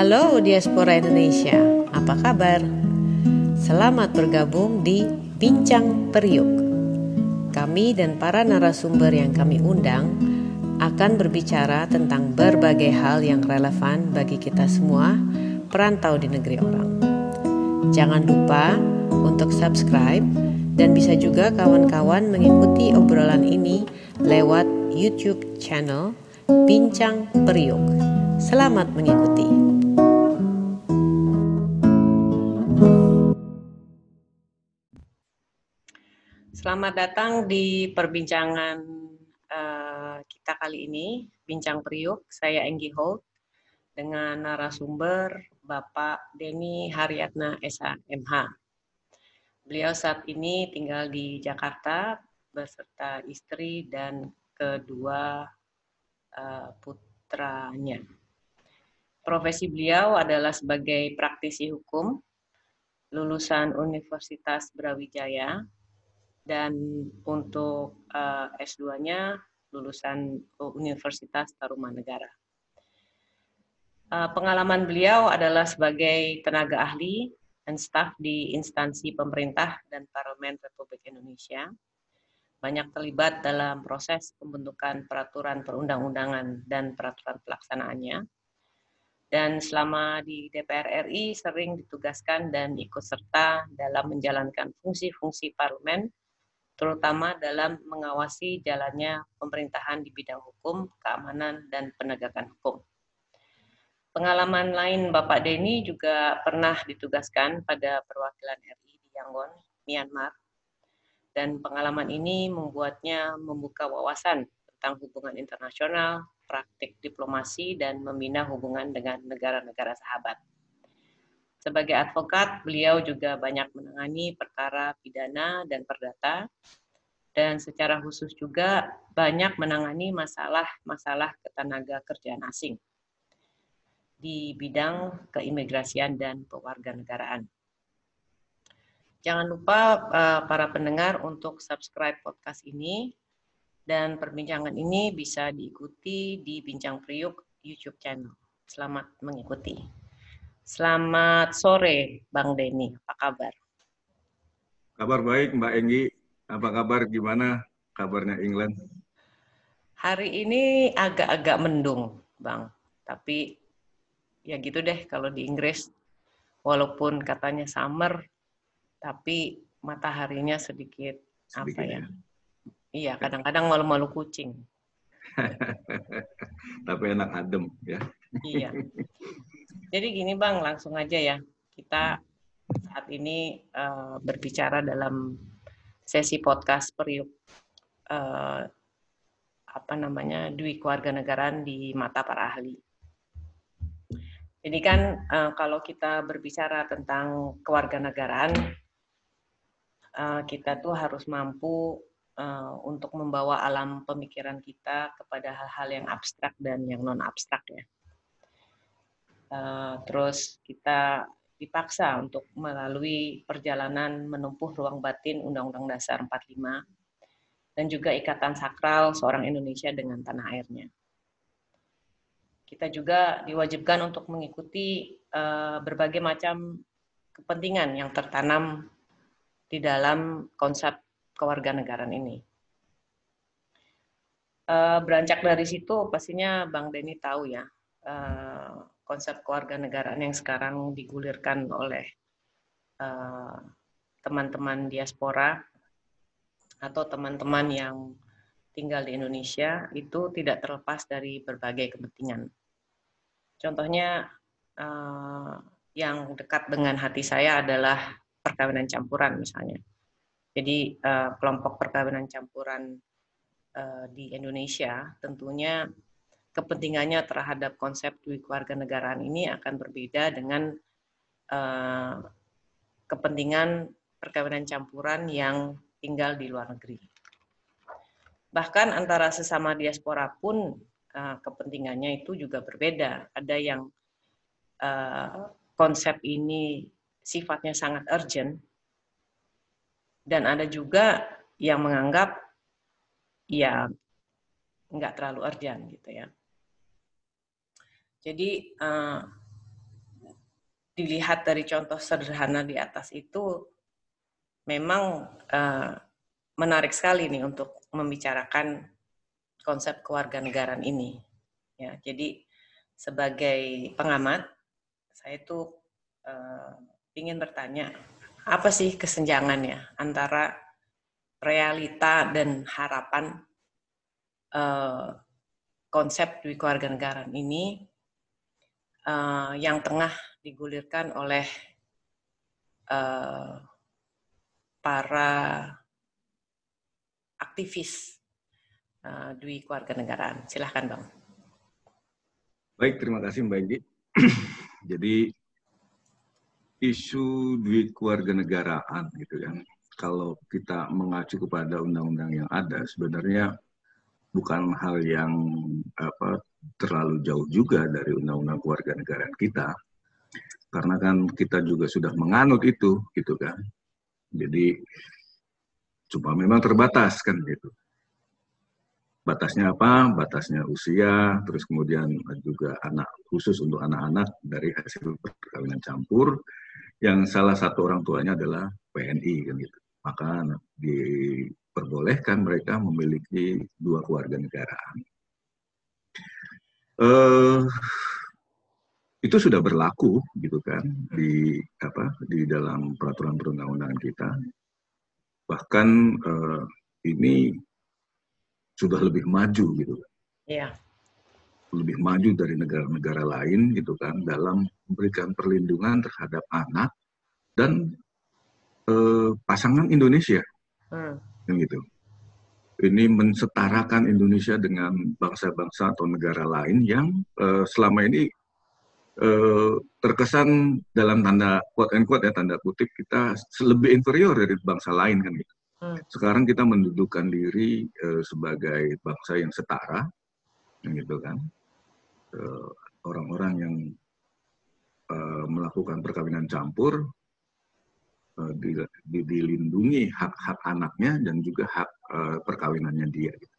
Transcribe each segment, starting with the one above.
Halo diaspora Indonesia, apa kabar? Selamat bergabung di Bincang Periuk. Kami dan para narasumber yang kami undang akan berbicara tentang berbagai hal yang relevan bagi kita semua perantau di negeri orang. Jangan lupa untuk subscribe dan bisa juga kawan-kawan mengikuti obrolan ini lewat YouTube channel Bincang Periuk. Selamat mengikuti. Selamat datang di perbincangan uh, kita kali ini, Bincang Periuk. Saya Enggi Holt dengan narasumber Bapak Denny Haryatna SHMH. Beliau saat ini tinggal di Jakarta beserta istri dan kedua uh, putranya. Profesi beliau adalah sebagai praktisi hukum, lulusan Universitas Brawijaya, dan untuk uh, S2-nya lulusan Universitas Tarumanegara. Uh, pengalaman beliau adalah sebagai tenaga ahli dan staf di instansi pemerintah dan parlemen Republik Indonesia banyak terlibat dalam proses pembentukan peraturan perundang-undangan dan peraturan pelaksanaannya. Dan selama di DPR RI sering ditugaskan dan ikut serta dalam menjalankan fungsi-fungsi parlemen, terutama dalam mengawasi jalannya pemerintahan di bidang hukum, keamanan, dan penegakan hukum. Pengalaman lain Bapak Denny juga pernah ditugaskan pada perwakilan RI di Yangon, Myanmar. Dan pengalaman ini membuatnya membuka wawasan tentang hubungan internasional, praktik diplomasi, dan membina hubungan dengan negara-negara sahabat. Sebagai advokat, beliau juga banyak menangani perkara pidana dan perdata, dan secara khusus juga banyak menangani masalah-masalah ketenaga kerjaan asing di bidang keimigrasian dan pewarganegaraan. Jangan lupa uh, para pendengar untuk subscribe podcast ini dan perbincangan ini bisa diikuti di Bincang Priuk YouTube channel. Selamat mengikuti. Selamat sore Bang Denny, apa kabar? Kabar baik Mbak Enggi, apa kabar gimana kabarnya England? Hari ini agak-agak mendung Bang, tapi ya gitu deh kalau di Inggris walaupun katanya summer tapi mataharinya sedikit, sedikit apa ya? ya? Iya, kadang-kadang malu-malu kucing. tapi enak adem ya. iya. Jadi gini Bang, langsung aja ya. Kita saat ini uh, berbicara dalam sesi podcast periuk uh, apa namanya Dwi keluarga negaraan di mata para ahli. Jadi kan uh, kalau kita berbicara tentang kewarganegaraan, uh, kita tuh harus mampu uh, untuk membawa alam pemikiran kita kepada hal-hal yang abstrak dan yang non abstrak ya. Uh, terus kita dipaksa untuk melalui perjalanan menempuh ruang batin Undang-Undang Dasar 45 dan juga ikatan sakral seorang Indonesia dengan tanah airnya kita juga diwajibkan untuk mengikuti uh, berbagai macam kepentingan yang tertanam di dalam konsep kewarganegaraan ini. Uh, beranjak dari situ, pastinya Bang Denny tahu ya, konsep kewarganegaraan yang sekarang digulirkan oleh teman-teman uh, diaspora atau teman-teman yang tinggal di Indonesia itu tidak terlepas dari berbagai kepentingan. Contohnya uh, yang dekat dengan hati saya adalah perkawinan campuran misalnya. Jadi uh, kelompok perkawinan campuran uh, di Indonesia tentunya kepentingannya terhadap konsep dui keluarga negaraan ini akan berbeda dengan uh, kepentingan perkawinan campuran yang tinggal di luar negeri. Bahkan antara sesama diaspora pun uh, kepentingannya itu juga berbeda. Ada yang uh, konsep ini sifatnya sangat urgent, dan ada juga yang menganggap ya nggak terlalu urgent gitu ya. Jadi uh, dilihat dari contoh sederhana di atas itu memang uh, menarik sekali nih untuk membicarakan konsep kewarganegaraan ini. Ya, jadi sebagai pengamat, saya itu uh, ingin bertanya, apa sih kesenjangannya antara realita dan harapan uh, konsep di kewarganegaraan ini uh, yang tengah digulirkan oleh uh, para aktivis uh, Dwi Kewarganegaraan. Silahkan Bang. Baik, terima kasih Mbak Indi. Jadi isu Dwi Kewarganegaraan gitu kan, kalau kita mengacu kepada undang-undang yang ada, sebenarnya bukan hal yang apa terlalu jauh juga dari undang-undang kewarganegaraan kita karena kan kita juga sudah menganut itu gitu kan jadi cuma memang terbatas kan gitu. Batasnya apa? Batasnya usia, terus kemudian juga anak khusus untuk anak-anak dari hasil perkawinan campur yang salah satu orang tuanya adalah PNI kan gitu. Maka diperbolehkan mereka memiliki dua keluarga negaraan. Uh, itu sudah berlaku gitu kan di apa di dalam peraturan perundang-undangan kita. Bahkan uh, ini sudah lebih maju gitu. Yeah. lebih maju dari negara-negara lain gitu kan dalam memberikan perlindungan terhadap anak dan uh, pasangan Indonesia. Hmm. kan gitu ini mensetarakan Indonesia dengan bangsa-bangsa atau negara lain yang uh, selama ini Eh, terkesan dalam tanda quote and quote ya tanda kutip kita lebih inferior dari bangsa lain kan gitu. Hmm. Sekarang kita mendudukkan diri uh, sebagai bangsa yang setara, gitu kan. Orang-orang uh, yang uh, melakukan perkawinan campur uh, di, di, dilindungi hak-hak anaknya dan juga hak uh, perkawinannya dia. Gitu.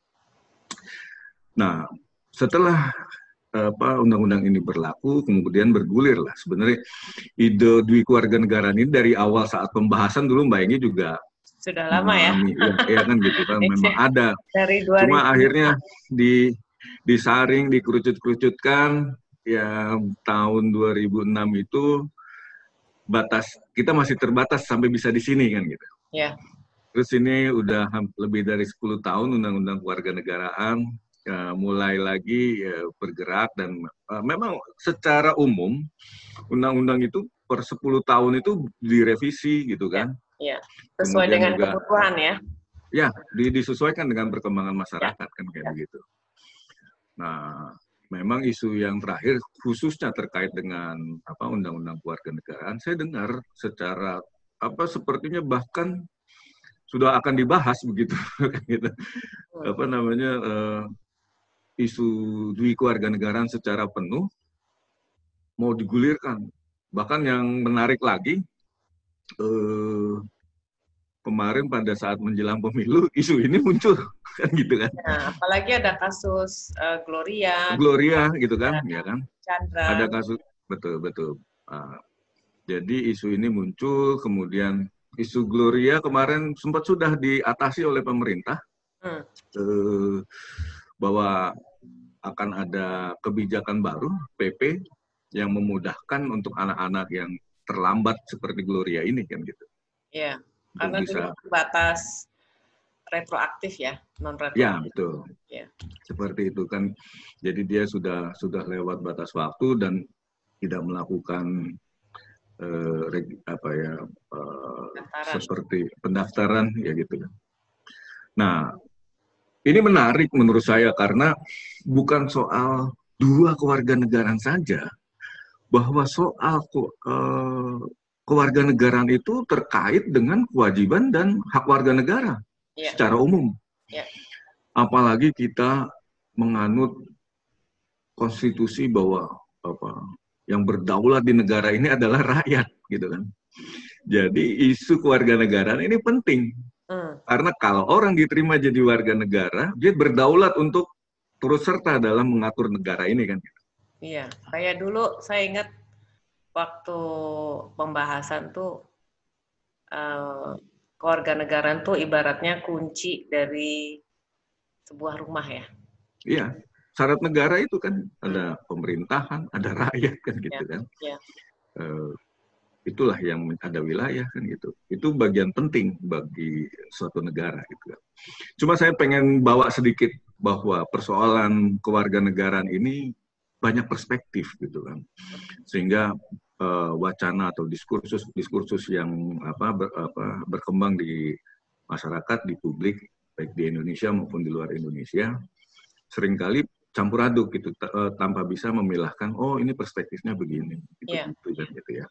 Nah, setelah apa undang-undang ini berlaku kemudian bergulir lah sebenarnya ide dwi keluarga negara ini dari awal saat pembahasan dulu mbak Enggi juga sudah lama ya ya, ya kan gitu kan memang ada dari 2000. cuma akhirnya di disaring dikerucut-kerucutkan ya tahun 2006 itu batas kita masih terbatas sampai bisa di sini kan gitu ya terus ini udah lebih dari 10 tahun undang-undang keluarga negaraan uh, mulai lagi uh, bergerak dan uh, memang secara umum undang-undang itu per 10 tahun itu direvisi gitu kan. Iya, ya. sesuai Kemudian dengan juga, kebutuhan ya. Ya, di, disesuaikan dengan perkembangan masyarakat ya. kan kayak ya. begitu. Nah, memang isu yang terakhir khususnya terkait dengan apa undang-undang keluarga negaraan saya dengar secara apa sepertinya bahkan sudah akan dibahas begitu gitu. Hmm. apa namanya uh, isu dui kewarganegaraan secara penuh mau digulirkan. Bahkan yang menarik lagi, eh, kemarin pada saat menjelang pemilu isu ini muncul kan gitu kan. Nah, apalagi ada kasus uh, Gloria. Gloria gitu kan, ya kan. Chandra. Ada kasus betul betul. Uh, jadi isu ini muncul, kemudian isu Gloria kemarin sempat sudah diatasi oleh pemerintah hmm. uh, bahwa akan ada kebijakan baru PP yang memudahkan untuk anak-anak yang terlambat seperti Gloria ini kan gitu. Iya, karena bisa batas retroaktif ya, non retroaktif. Ya, betul. Ya. Seperti itu kan. Jadi dia sudah sudah lewat batas waktu dan tidak melakukan uh, apa ya uh, seperti pendaftaran ya gitu. Nah, ini menarik menurut saya karena bukan soal dua keluarga negara saja, bahwa soal uh, keluarga negaraan itu terkait dengan kewajiban dan hak warga negara ya. secara umum. Ya. Apalagi kita menganut konstitusi bahwa apa yang berdaulat di negara ini adalah rakyat, gitu kan. Jadi isu keluarga negaraan ini penting Hmm. Karena kalau orang diterima jadi warga negara, dia berdaulat untuk turut serta dalam mengatur negara ini kan. Iya, kayak dulu saya ingat waktu pembahasan tuh uh, keluarga negara tuh ibaratnya kunci dari sebuah rumah ya. Iya, syarat negara itu kan ada pemerintahan, ada rakyat kan gitu ya, kan. Ya. Uh, itulah yang ada wilayah kan gitu. Itu bagian penting bagi suatu negara gitu kan. Cuma saya pengen bawa sedikit bahwa persoalan kewarganegaraan ini banyak perspektif gitu kan. Sehingga uh, wacana atau diskursus diskursus yang apa, ber, apa berkembang di masyarakat di publik baik di Indonesia maupun di luar Indonesia sering kali campur aduk gitu uh, tanpa bisa memilahkan oh ini perspektifnya begini gitu, yeah. gitu, kan, gitu ya.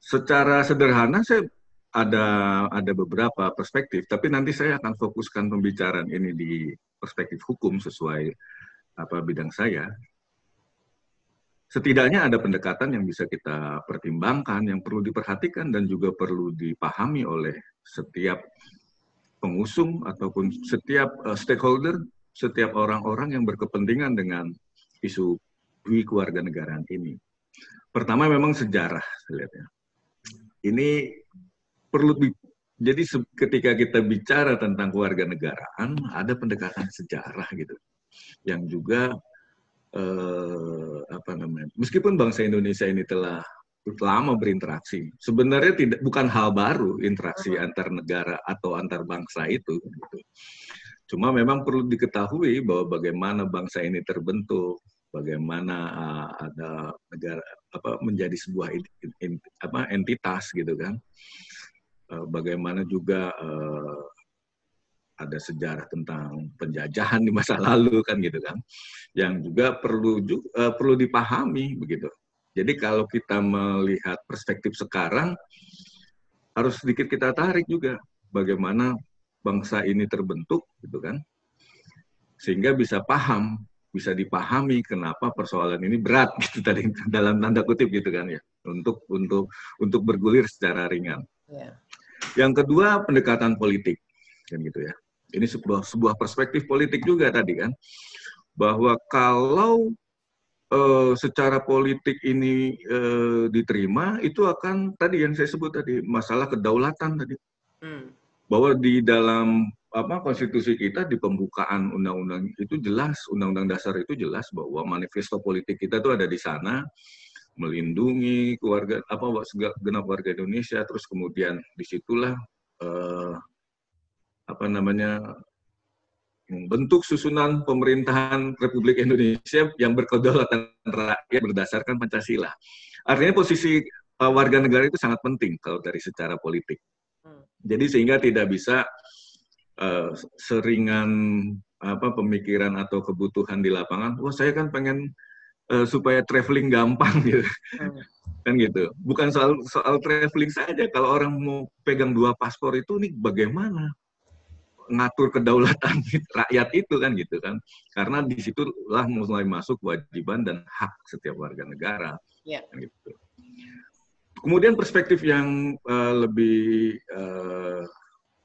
Secara sederhana saya ada ada beberapa perspektif tapi nanti saya akan fokuskan pembicaraan ini di perspektif hukum sesuai apa bidang saya setidaknya ada pendekatan yang bisa kita pertimbangkan, yang perlu diperhatikan dan juga perlu dipahami oleh setiap pengusung ataupun setiap uh, stakeholder, setiap orang-orang yang berkepentingan dengan isu keluarga negaraan ini. Pertama memang sejarah, saya lihat ya. Ini perlu di, jadi ketika kita bicara tentang keluarga negaraan, ada pendekatan sejarah gitu, yang juga eh, apa namanya meskipun bangsa Indonesia ini telah lama berinteraksi sebenarnya tidak bukan hal baru interaksi uh-huh. antar negara atau antar bangsa itu gitu. cuma memang perlu diketahui bahwa bagaimana bangsa ini terbentuk bagaimana uh, ada negara apa menjadi sebuah in, in, apa entitas gitu kan uh, bagaimana juga uh, ada sejarah tentang penjajahan di masa lalu kan gitu kan yang juga perlu juga, uh, eh, perlu dipahami begitu jadi kalau kita melihat perspektif sekarang harus sedikit kita tarik juga bagaimana bangsa ini terbentuk gitu kan sehingga bisa paham bisa dipahami kenapa persoalan ini berat gitu tadi dalam tanda kutip gitu kan ya untuk untuk untuk bergulir secara ringan. Yeah. Yang kedua pendekatan politik kan gitu ya ini sebuah sebuah perspektif politik juga tadi kan bahwa kalau uh, secara politik ini uh, diterima itu akan tadi yang saya sebut tadi masalah kedaulatan tadi hmm. bahwa di dalam apa konstitusi kita di pembukaan undang-undang itu jelas undang-undang dasar itu jelas bahwa manifesto politik kita itu ada di sana melindungi keluarga apa genap warga Indonesia terus kemudian di situlah uh, apa namanya bentuk susunan pemerintahan Republik Indonesia yang berkedaulatan rakyat berdasarkan Pancasila. Artinya posisi uh, warga negara itu sangat penting kalau dari secara politik. Hmm. Jadi sehingga tidak bisa uh, seringan apa pemikiran atau kebutuhan di lapangan. Wah saya kan pengen uh, supaya traveling gampang gitu. Hmm. kan gitu. Bukan soal soal traveling saja. Kalau orang mau pegang dua paspor itu nih bagaimana? Ngatur kedaulatan rakyat itu kan gitu kan. Karena di situlah mulai masuk kewajiban dan hak setiap warga negara. Yeah. kan gitu. Kemudian perspektif yang uh, lebih uh,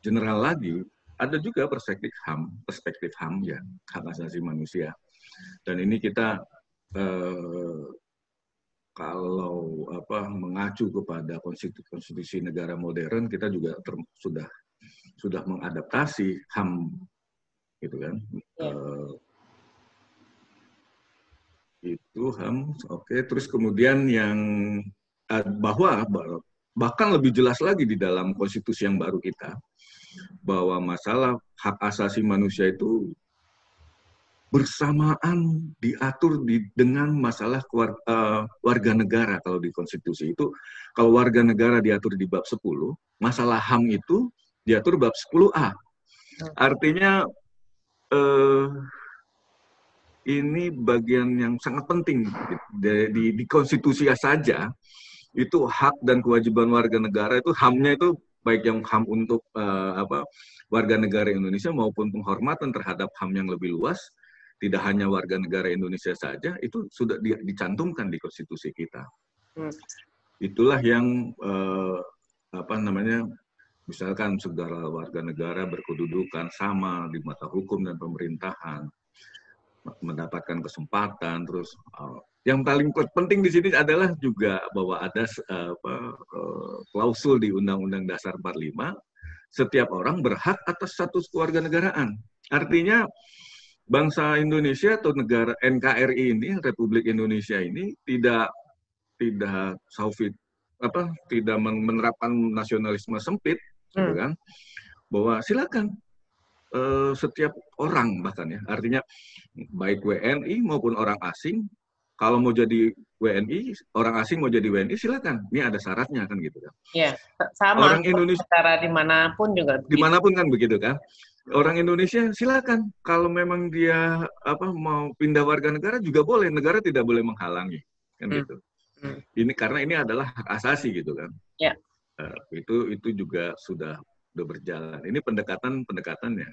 general lagi ada juga perspektif ham perspektif ham ya hak asasi manusia. Dan ini kita uh, kalau apa mengacu kepada konstitusi, konstitusi negara modern kita juga ter, sudah sudah mengadaptasi HAM gitu kan. Uh, itu HAM, oke. Okay. Terus kemudian yang uh, bahwa bahkan lebih jelas lagi di dalam konstitusi yang baru kita bahwa masalah hak asasi manusia itu bersamaan diatur di, dengan masalah keluarga, uh, eh, warga negara kalau di konstitusi itu kalau warga negara diatur di bab 10 masalah HAM itu diatur bab 10A. Artinya eh, ini bagian yang sangat penting di, di, di konstitusi saja itu hak dan kewajiban warga negara itu hamnya itu baik yang ham untuk uh, apa warga negara Indonesia maupun penghormatan terhadap ham yang lebih luas tidak hanya warga negara Indonesia saja itu sudah di, dicantumkan di konstitusi kita hmm. itulah yang uh, apa namanya misalkan segala warga negara berkedudukan sama di mata hukum dan pemerintahan, mendapatkan kesempatan, terus uh, yang paling penting di sini adalah juga bahwa ada apa, klausul di Undang-Undang Dasar 45 setiap orang berhak atas status keluarga negaraan. Artinya bangsa Indonesia atau negara NKRI ini Republik Indonesia ini tidak tidak saufit apa tidak menerapkan nasionalisme sempit gitu hmm. kan bahwa silakan uh, setiap orang bahkan ya artinya baik WNI maupun orang asing kalau mau jadi WNI, orang asing mau jadi WNI silakan. Ini ada syaratnya kan gitu kan. Iya, sama. Orang Indonesia cara di mana pun juga. Di mana pun kan begitu kan. Orang Indonesia silakan. Kalau memang dia apa mau pindah warga negara juga boleh. Negara tidak boleh menghalangi kan hmm. gitu. Hmm. Ini karena ini adalah hak asasi gitu kan. Ya. Uh, itu itu juga sudah sudah berjalan. Ini pendekatan pendekatannya.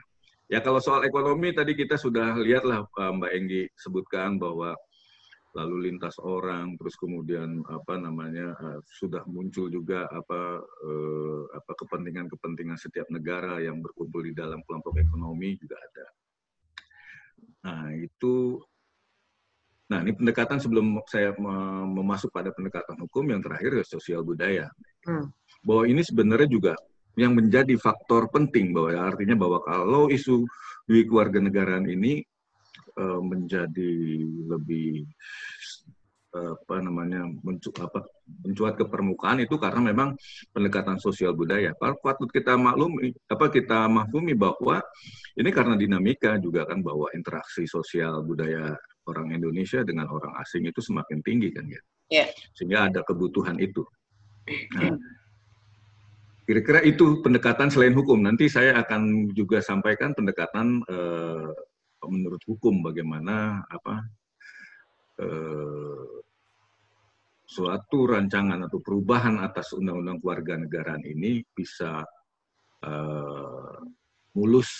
Ya kalau soal ekonomi tadi kita sudah lihatlah Mbak Enggi sebutkan bahwa lalu lintas orang, terus kemudian apa namanya uh, sudah muncul juga apa uh, apa kepentingan-kepentingan setiap negara yang berkumpul di dalam kelompok ekonomi juga ada. Nah itu, nah ini pendekatan sebelum saya memasuk pada pendekatan hukum yang terakhir ya sosial budaya, hmm. Bahwa ini sebenarnya juga yang menjadi faktor penting bahwa ya, artinya bahwa kalau isu di keluarga negaraan ini uh, menjadi lebih uh, apa namanya mencu, apa, mencuat ke permukaan itu karena memang pendekatan sosial budaya. Patut kita maklum apa kita maklumi bahwa ini karena dinamika juga kan bahwa interaksi sosial budaya orang Indonesia dengan orang asing itu semakin tinggi kan ya. Yeah. Sehingga ada kebutuhan itu. Nah, kira-kira itu pendekatan selain hukum. Nanti saya akan juga sampaikan pendekatan eh, menurut hukum bagaimana apa eh, suatu rancangan atau perubahan atas undang-undang keluarga negaraan ini bisa uh, mulus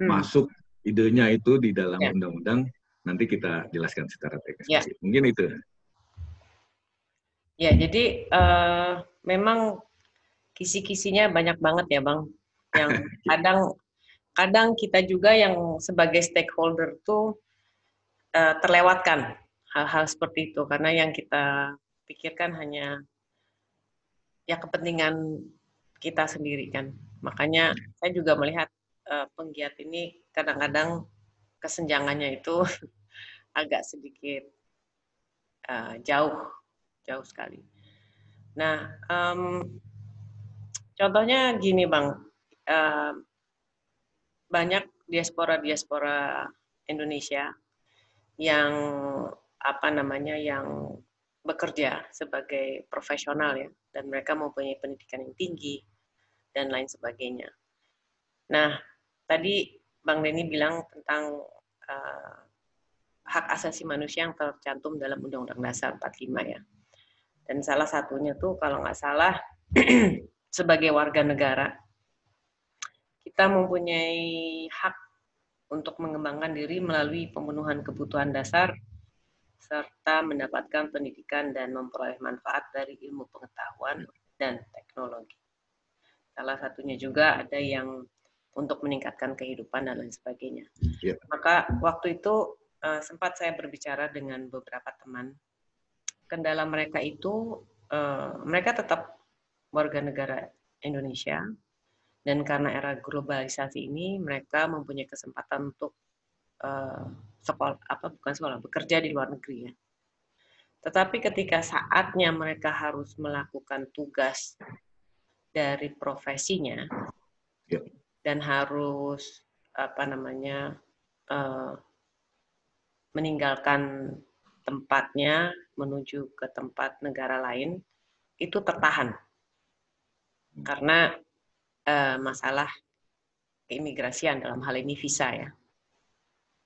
hmm. masuk idenya itu di dalam ya. undang-undang nanti kita jelaskan secara teknis. Ya. Mungkin itu. Ya, jadi uh, memang kisi-kisinya banyak banget ya, Bang. Yang kadang kadang kita juga yang sebagai stakeholder tuh uh, terlewatkan hal-hal seperti itu. Karena yang kita pikirkan hanya ya kepentingan kita sendiri kan. Makanya saya juga melihat uh, penggiat ini kadang-kadang kesenjangannya itu agak sedikit uh, jauh jauh sekali. Nah um, contohnya gini bang uh, banyak diaspora-diaspora Indonesia yang apa namanya yang bekerja sebagai profesional ya dan mereka mempunyai pendidikan yang tinggi dan lain sebagainya. Nah, tadi Bang Denny bilang tentang uh, hak asasi manusia yang tercantum dalam Undang-Undang Dasar 45 ya. Dan salah satunya tuh kalau nggak salah sebagai warga negara kita mempunyai hak untuk mengembangkan diri melalui pemenuhan kebutuhan dasar serta mendapatkan pendidikan dan memperoleh manfaat dari ilmu pengetahuan dan teknologi. Salah satunya juga ada yang untuk meningkatkan kehidupan dan lain sebagainya. Yeah. Maka waktu itu uh, sempat saya berbicara dengan beberapa teman. Kendala mereka itu uh, mereka tetap warga negara Indonesia, dan karena era globalisasi ini, mereka mempunyai kesempatan untuk uh, sekolah apa bukan sekolah bekerja di luar negeri ya. Tetapi ketika saatnya mereka harus melakukan tugas dari profesinya ya. dan harus apa namanya uh, meninggalkan tempatnya menuju ke tempat negara lain itu tertahan karena uh, masalah keimigrasian dalam hal ini visa ya.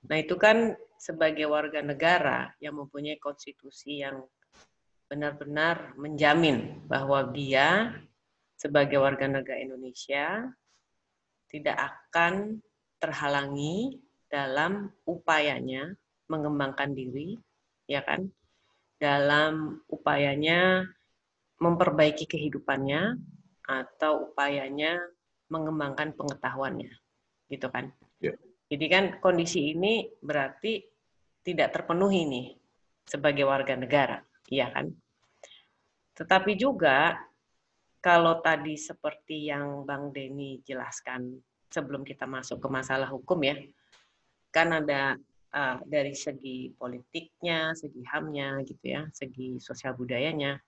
Nah itu kan sebagai warga negara yang mempunyai konstitusi yang benar-benar menjamin bahwa dia sebagai warga negara Indonesia tidak akan terhalangi dalam upayanya mengembangkan diri, ya kan? Dalam upayanya memperbaiki kehidupannya, atau upayanya mengembangkan pengetahuannya, gitu kan? Yeah. Jadi kan kondisi ini berarti tidak terpenuhi nih sebagai warga negara, iya kan? Tetapi juga kalau tadi seperti yang Bang Denny jelaskan sebelum kita masuk ke masalah hukum ya, kan ada uh, dari segi politiknya, segi hamnya gitu ya, segi sosial budayanya.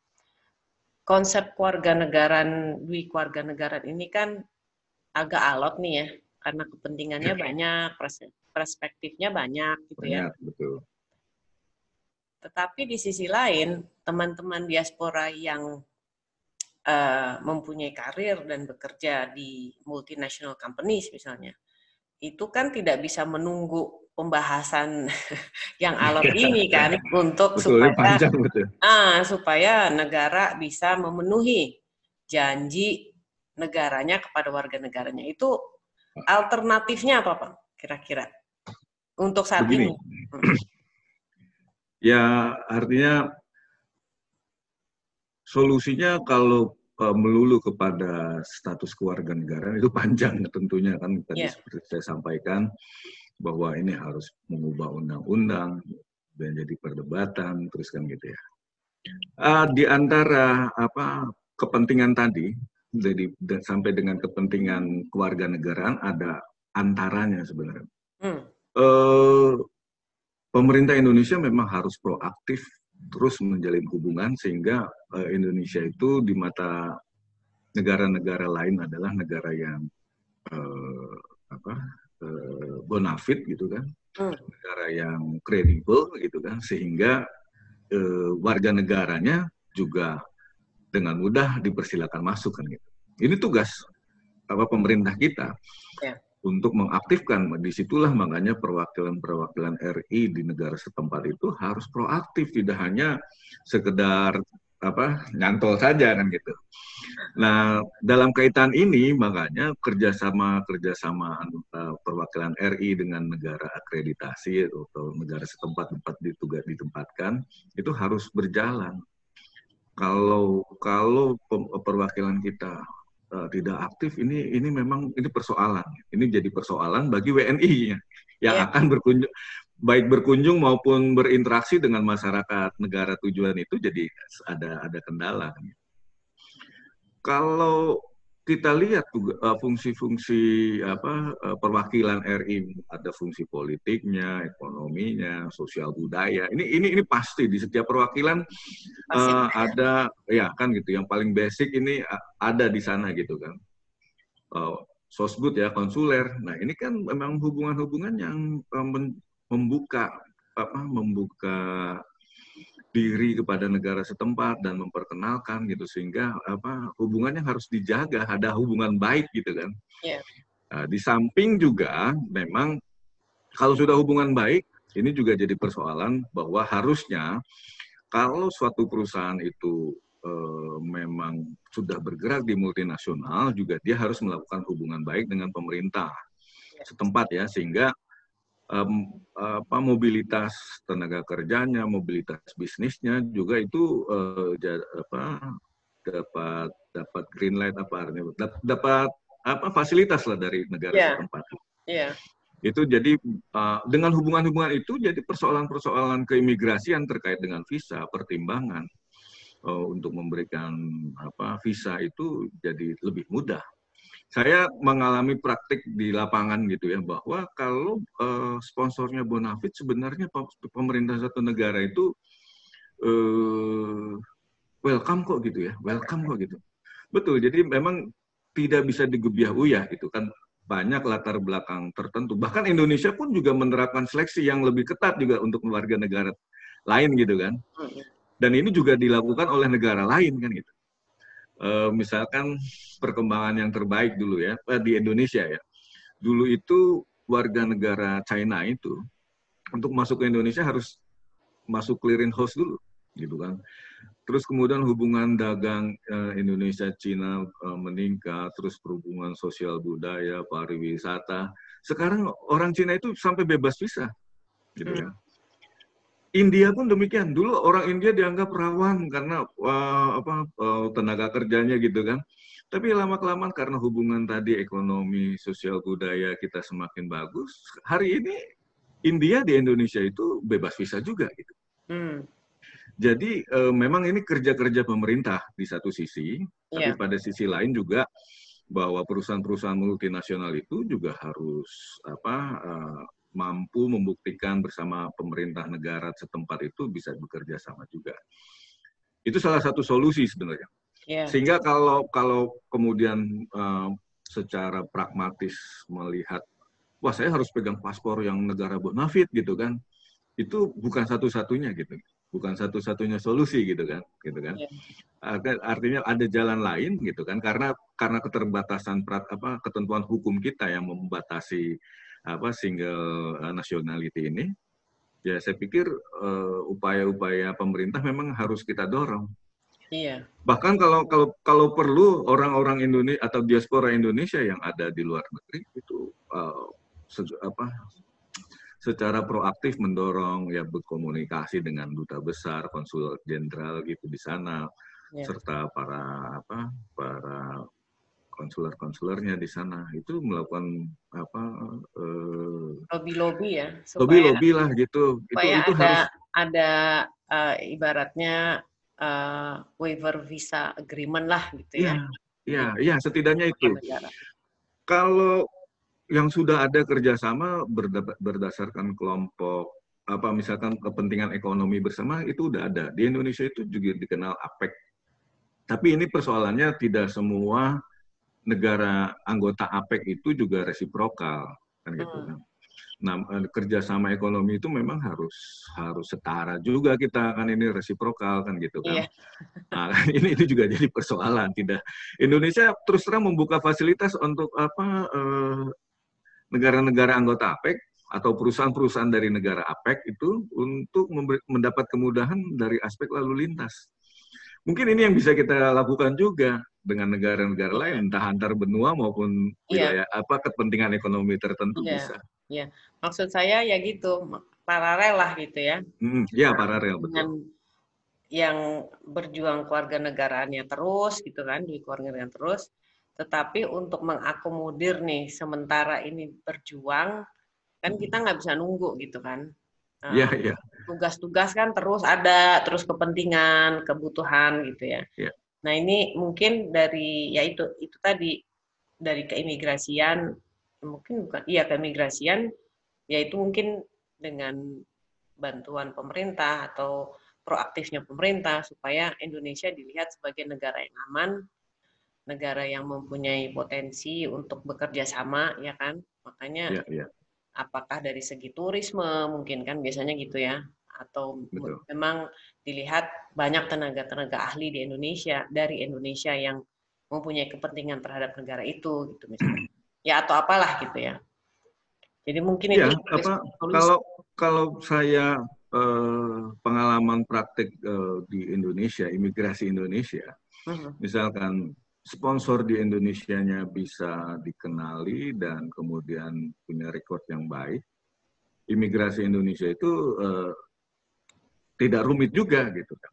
Konsep keluarga negaraan, dwi keluarga negaraan ini kan agak alot nih ya, karena kepentingannya banyak, perspektifnya banyak gitu ya. banyak, ya. Betul. Tetapi di sisi lain, teman-teman diaspora yang uh, mempunyai karir dan bekerja di multinational companies misalnya, itu kan tidak bisa menunggu pembahasan yang alot ini kan untuk betul, supaya panjang, betul. Ah, supaya negara bisa memenuhi janji negaranya kepada warga negaranya itu alternatifnya apa pak kira-kira untuk saat Begini. ini ya artinya solusinya kalau uh, melulu kepada status keluarga negara itu panjang tentunya kan tadi yeah. seperti saya sampaikan bahwa ini harus mengubah undang-undang dan jadi perdebatan terus kan gitu ya. Uh, di antara apa kepentingan tadi jadi sampai dengan kepentingan keluarga negaraan ada antaranya sebenarnya. Hmm. Uh, pemerintah Indonesia memang harus proaktif terus menjalin hubungan sehingga uh, Indonesia itu di mata negara-negara lain adalah negara yang uh, apa bonafit gitu kan, hmm. negara yang kredibel gitu kan, sehingga uh, warga negaranya juga dengan mudah dipersilakan masuk kan gitu. Ini tugas apa pemerintah kita ya. untuk mengaktifkan. Di situlah makanya perwakilan-perwakilan RI di negara setempat itu harus proaktif, tidak hanya sekedar apa nyantol saja kan gitu. Nah dalam kaitan ini makanya kerjasama kerjasama uh, perwakilan RI dengan negara akreditasi atau negara setempat tempat ditugas ditempatkan itu harus berjalan. Kalau kalau perwakilan kita uh, tidak aktif ini ini memang ini persoalan. Ini jadi persoalan bagi WNI yang yeah. akan berkunjung baik berkunjung maupun berinteraksi dengan masyarakat negara tujuan itu jadi ada ada kendala. Kalau kita lihat uh, fungsi-fungsi apa uh, perwakilan RI ada fungsi politiknya, ekonominya, sosial budaya. Ini ini ini pasti di setiap perwakilan uh, ada ya kan gitu. Yang paling basic ini ada di sana gitu kan. Uh, sosbud ya konsuler. Nah ini kan memang hubungan-hubungan yang membuka apa membuka diri kepada negara setempat dan memperkenalkan gitu sehingga apa hubungannya harus dijaga ada hubungan baik gitu kan yeah. nah, di samping juga memang kalau sudah hubungan baik ini juga jadi persoalan bahwa harusnya kalau suatu perusahaan itu e, memang sudah bergerak di multinasional juga dia harus melakukan hubungan baik dengan pemerintah yeah. setempat ya sehingga um, apa mobilitas tenaga kerjanya, mobilitas bisnisnya juga itu uh, apa dapat dapat green light apa artinya dapat apa fasilitas lah dari negara yeah. setempat. Yeah. Itu jadi uh, dengan hubungan-hubungan itu jadi persoalan-persoalan keimigrasian terkait dengan visa, pertimbangan uh, untuk memberikan apa visa itu jadi lebih mudah saya mengalami praktik di lapangan gitu ya bahwa kalau uh, sponsornya Bonafit sebenarnya pemerintah satu negara itu uh, welcome kok gitu ya welcome kok gitu. Betul jadi memang tidak bisa digebiah uyah gitu kan. Banyak latar belakang tertentu. Bahkan Indonesia pun juga menerapkan seleksi yang lebih ketat juga untuk warga negara lain gitu kan. Dan ini juga dilakukan oleh negara lain kan gitu misalkan perkembangan yang terbaik dulu ya uh, di Indonesia ya. Dulu itu warga negara China itu untuk masuk ke Indonesia harus masuk clearing house dulu, gitu kan. Terus kemudian hubungan dagang uh, Indonesia Cina uh, meningkat, terus perhubungan sosial budaya, pariwisata. Sekarang orang Cina itu sampai bebas visa, gitu hmm. India pun demikian. Dulu orang India dianggap rawan karena uh, apa uh, tenaga kerjanya gitu kan. Tapi lama kelamaan karena hubungan tadi ekonomi, sosial budaya kita semakin bagus, hari ini India di Indonesia itu bebas visa juga gitu. Hmm. Jadi uh, memang ini kerja-kerja pemerintah di satu sisi, yeah. tapi iya. pada sisi lain juga bahwa perusahaan-perusahaan multinasional itu juga harus apa mampu membuktikan bersama pemerintah negara setempat itu bisa bekerja sama juga. Itu salah satu solusi sebenarnya. Yeah. Sehingga kalau kalau kemudian uh, secara pragmatis melihat, wah saya harus pegang paspor yang negara bonafit gitu kan, itu bukan satu-satunya gitu bukan satu-satunya solusi gitu kan gitu kan yeah. artinya ada jalan lain gitu kan karena karena keterbatasan prat, apa ketentuan hukum kita yang membatasi apa single uh, nationality ini ya saya pikir uh, upaya-upaya pemerintah memang harus kita dorong Iya. Bahkan kalau kalau kalau perlu orang-orang Indonesia atau diaspora Indonesia yang ada di luar negeri itu uh, apa secara proaktif mendorong ya berkomunikasi dengan duta besar, konsul jenderal gitu di sana, ya. serta para apa para konsuler-konsulernya di sana. Itu melakukan apa lobby-lobby ya lobby-lobby lah gitu. Itu itu ada harus ada uh, ibaratnya uh, waiver visa agreement lah gitu ya. Ya ya, ya setidaknya itu. Kalau yang sudah ada kerjasama berdasarkan kelompok apa misalkan kepentingan ekonomi bersama itu udah ada. Di Indonesia itu juga dikenal APEC tapi ini persoalannya tidak semua negara anggota APEC itu juga resiprokal kan gitu hmm. kan nah eh, kerjasama ekonomi itu memang harus harus setara juga kita kan ini resiprokal kan gitu kan yeah. nah, ini itu juga jadi persoalan tidak Indonesia terus terang membuka fasilitas untuk apa eh, negara-negara anggota APEC atau perusahaan-perusahaan dari negara APEC itu untuk mendapat kemudahan dari aspek lalu lintas. Mungkin ini yang bisa kita lakukan juga dengan negara-negara lain, entah antar benua maupun iya. wilayah apa kepentingan ekonomi tertentu yeah. bisa. Iya, maksud saya ya gitu, paralel lah gitu ya. Hmm, ya paralel betul. Dengan yang berjuang keluarga negaraannya terus gitu kan, di keluarga negara terus, tetapi untuk mengakomodir nih sementara ini berjuang, kan kita nggak bisa nunggu gitu kan. Uh, iya. Tugas-tugas kan terus ada, terus kepentingan, kebutuhan gitu ya. Yeah. Nah ini mungkin dari ya itu itu tadi dari keimigrasian mungkin bukan iya keimigrasian yaitu mungkin dengan bantuan pemerintah atau proaktifnya pemerintah supaya Indonesia dilihat sebagai negara yang aman negara yang mempunyai potensi untuk bekerja sama, ya kan? Makanya ya, ya. Apakah dari segi turisme mungkin kan biasanya gitu ya, atau Betul. memang dilihat banyak tenaga-tenaga ahli di Indonesia dari Indonesia yang mempunyai kepentingan terhadap negara itu, gitu misalnya. Ya atau apalah gitu ya. Jadi mungkin ya, itu apa, kalau kalau saya eh, pengalaman praktik eh, di Indonesia, imigrasi Indonesia, uh mhm. -huh. misalkan sponsor di Indonesia-nya bisa dikenali dan kemudian punya rekor yang baik, imigrasi Indonesia itu uh, tidak rumit juga gitu kan.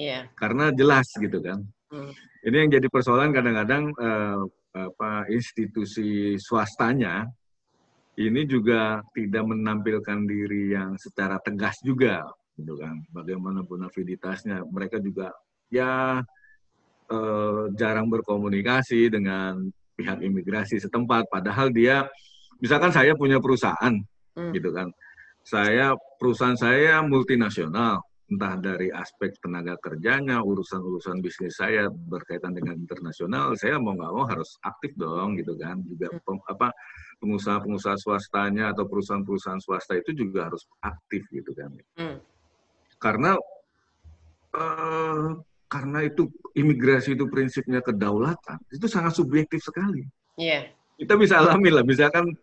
Yeah. Karena jelas gitu kan. Hmm. Ini yang jadi persoalan kadang-kadang uh, apa institusi swastanya ini juga tidak menampilkan diri yang secara tegas juga gitu kan. Bagaimana bonaviditasnya mereka juga ya uh, jarang berkomunikasi dengan pihak imigrasi setempat. Padahal dia, misalkan saya punya perusahaan, hmm. gitu kan. Saya perusahaan saya multinasional, entah dari aspek tenaga kerjanya, urusan-urusan bisnis saya berkaitan dengan internasional, saya mau nggak mau harus aktif dong, gitu kan. Juga hmm. pem, apa pengusaha-pengusaha swastanya atau perusahaan-perusahaan swasta itu juga harus aktif, gitu kan. Hmm. Karena uh, karena itu imigrasi itu prinsipnya kedaulatan, itu sangat subjektif sekali. Iya. Yeah. Kita bisa alami lah, misalkan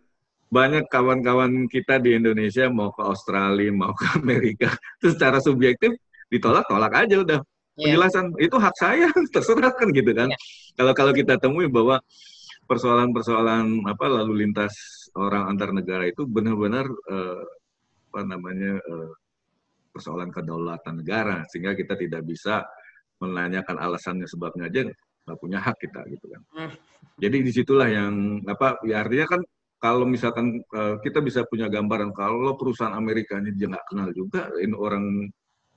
banyak kawan-kawan kita di Indonesia mau ke Australia, mau ke Amerika, itu secara subjektif ditolak, tolak aja udah. Yeah. Penjelasan itu hak saya, terserah kan gitu kan. Yeah. Kalau kalau kita temui bahwa persoalan-persoalan apa lalu lintas orang antar negara itu benar-benar uh, apa namanya uh, persoalan kedaulatan negara sehingga kita tidak bisa menanyakan alasannya sebabnya aja nggak punya hak kita gitu kan. Hmm. Jadi di situlah yang apa ya artinya kan kalau misalkan uh, kita bisa punya gambaran kalau perusahaan Amerika ini dia nggak kenal juga ini orang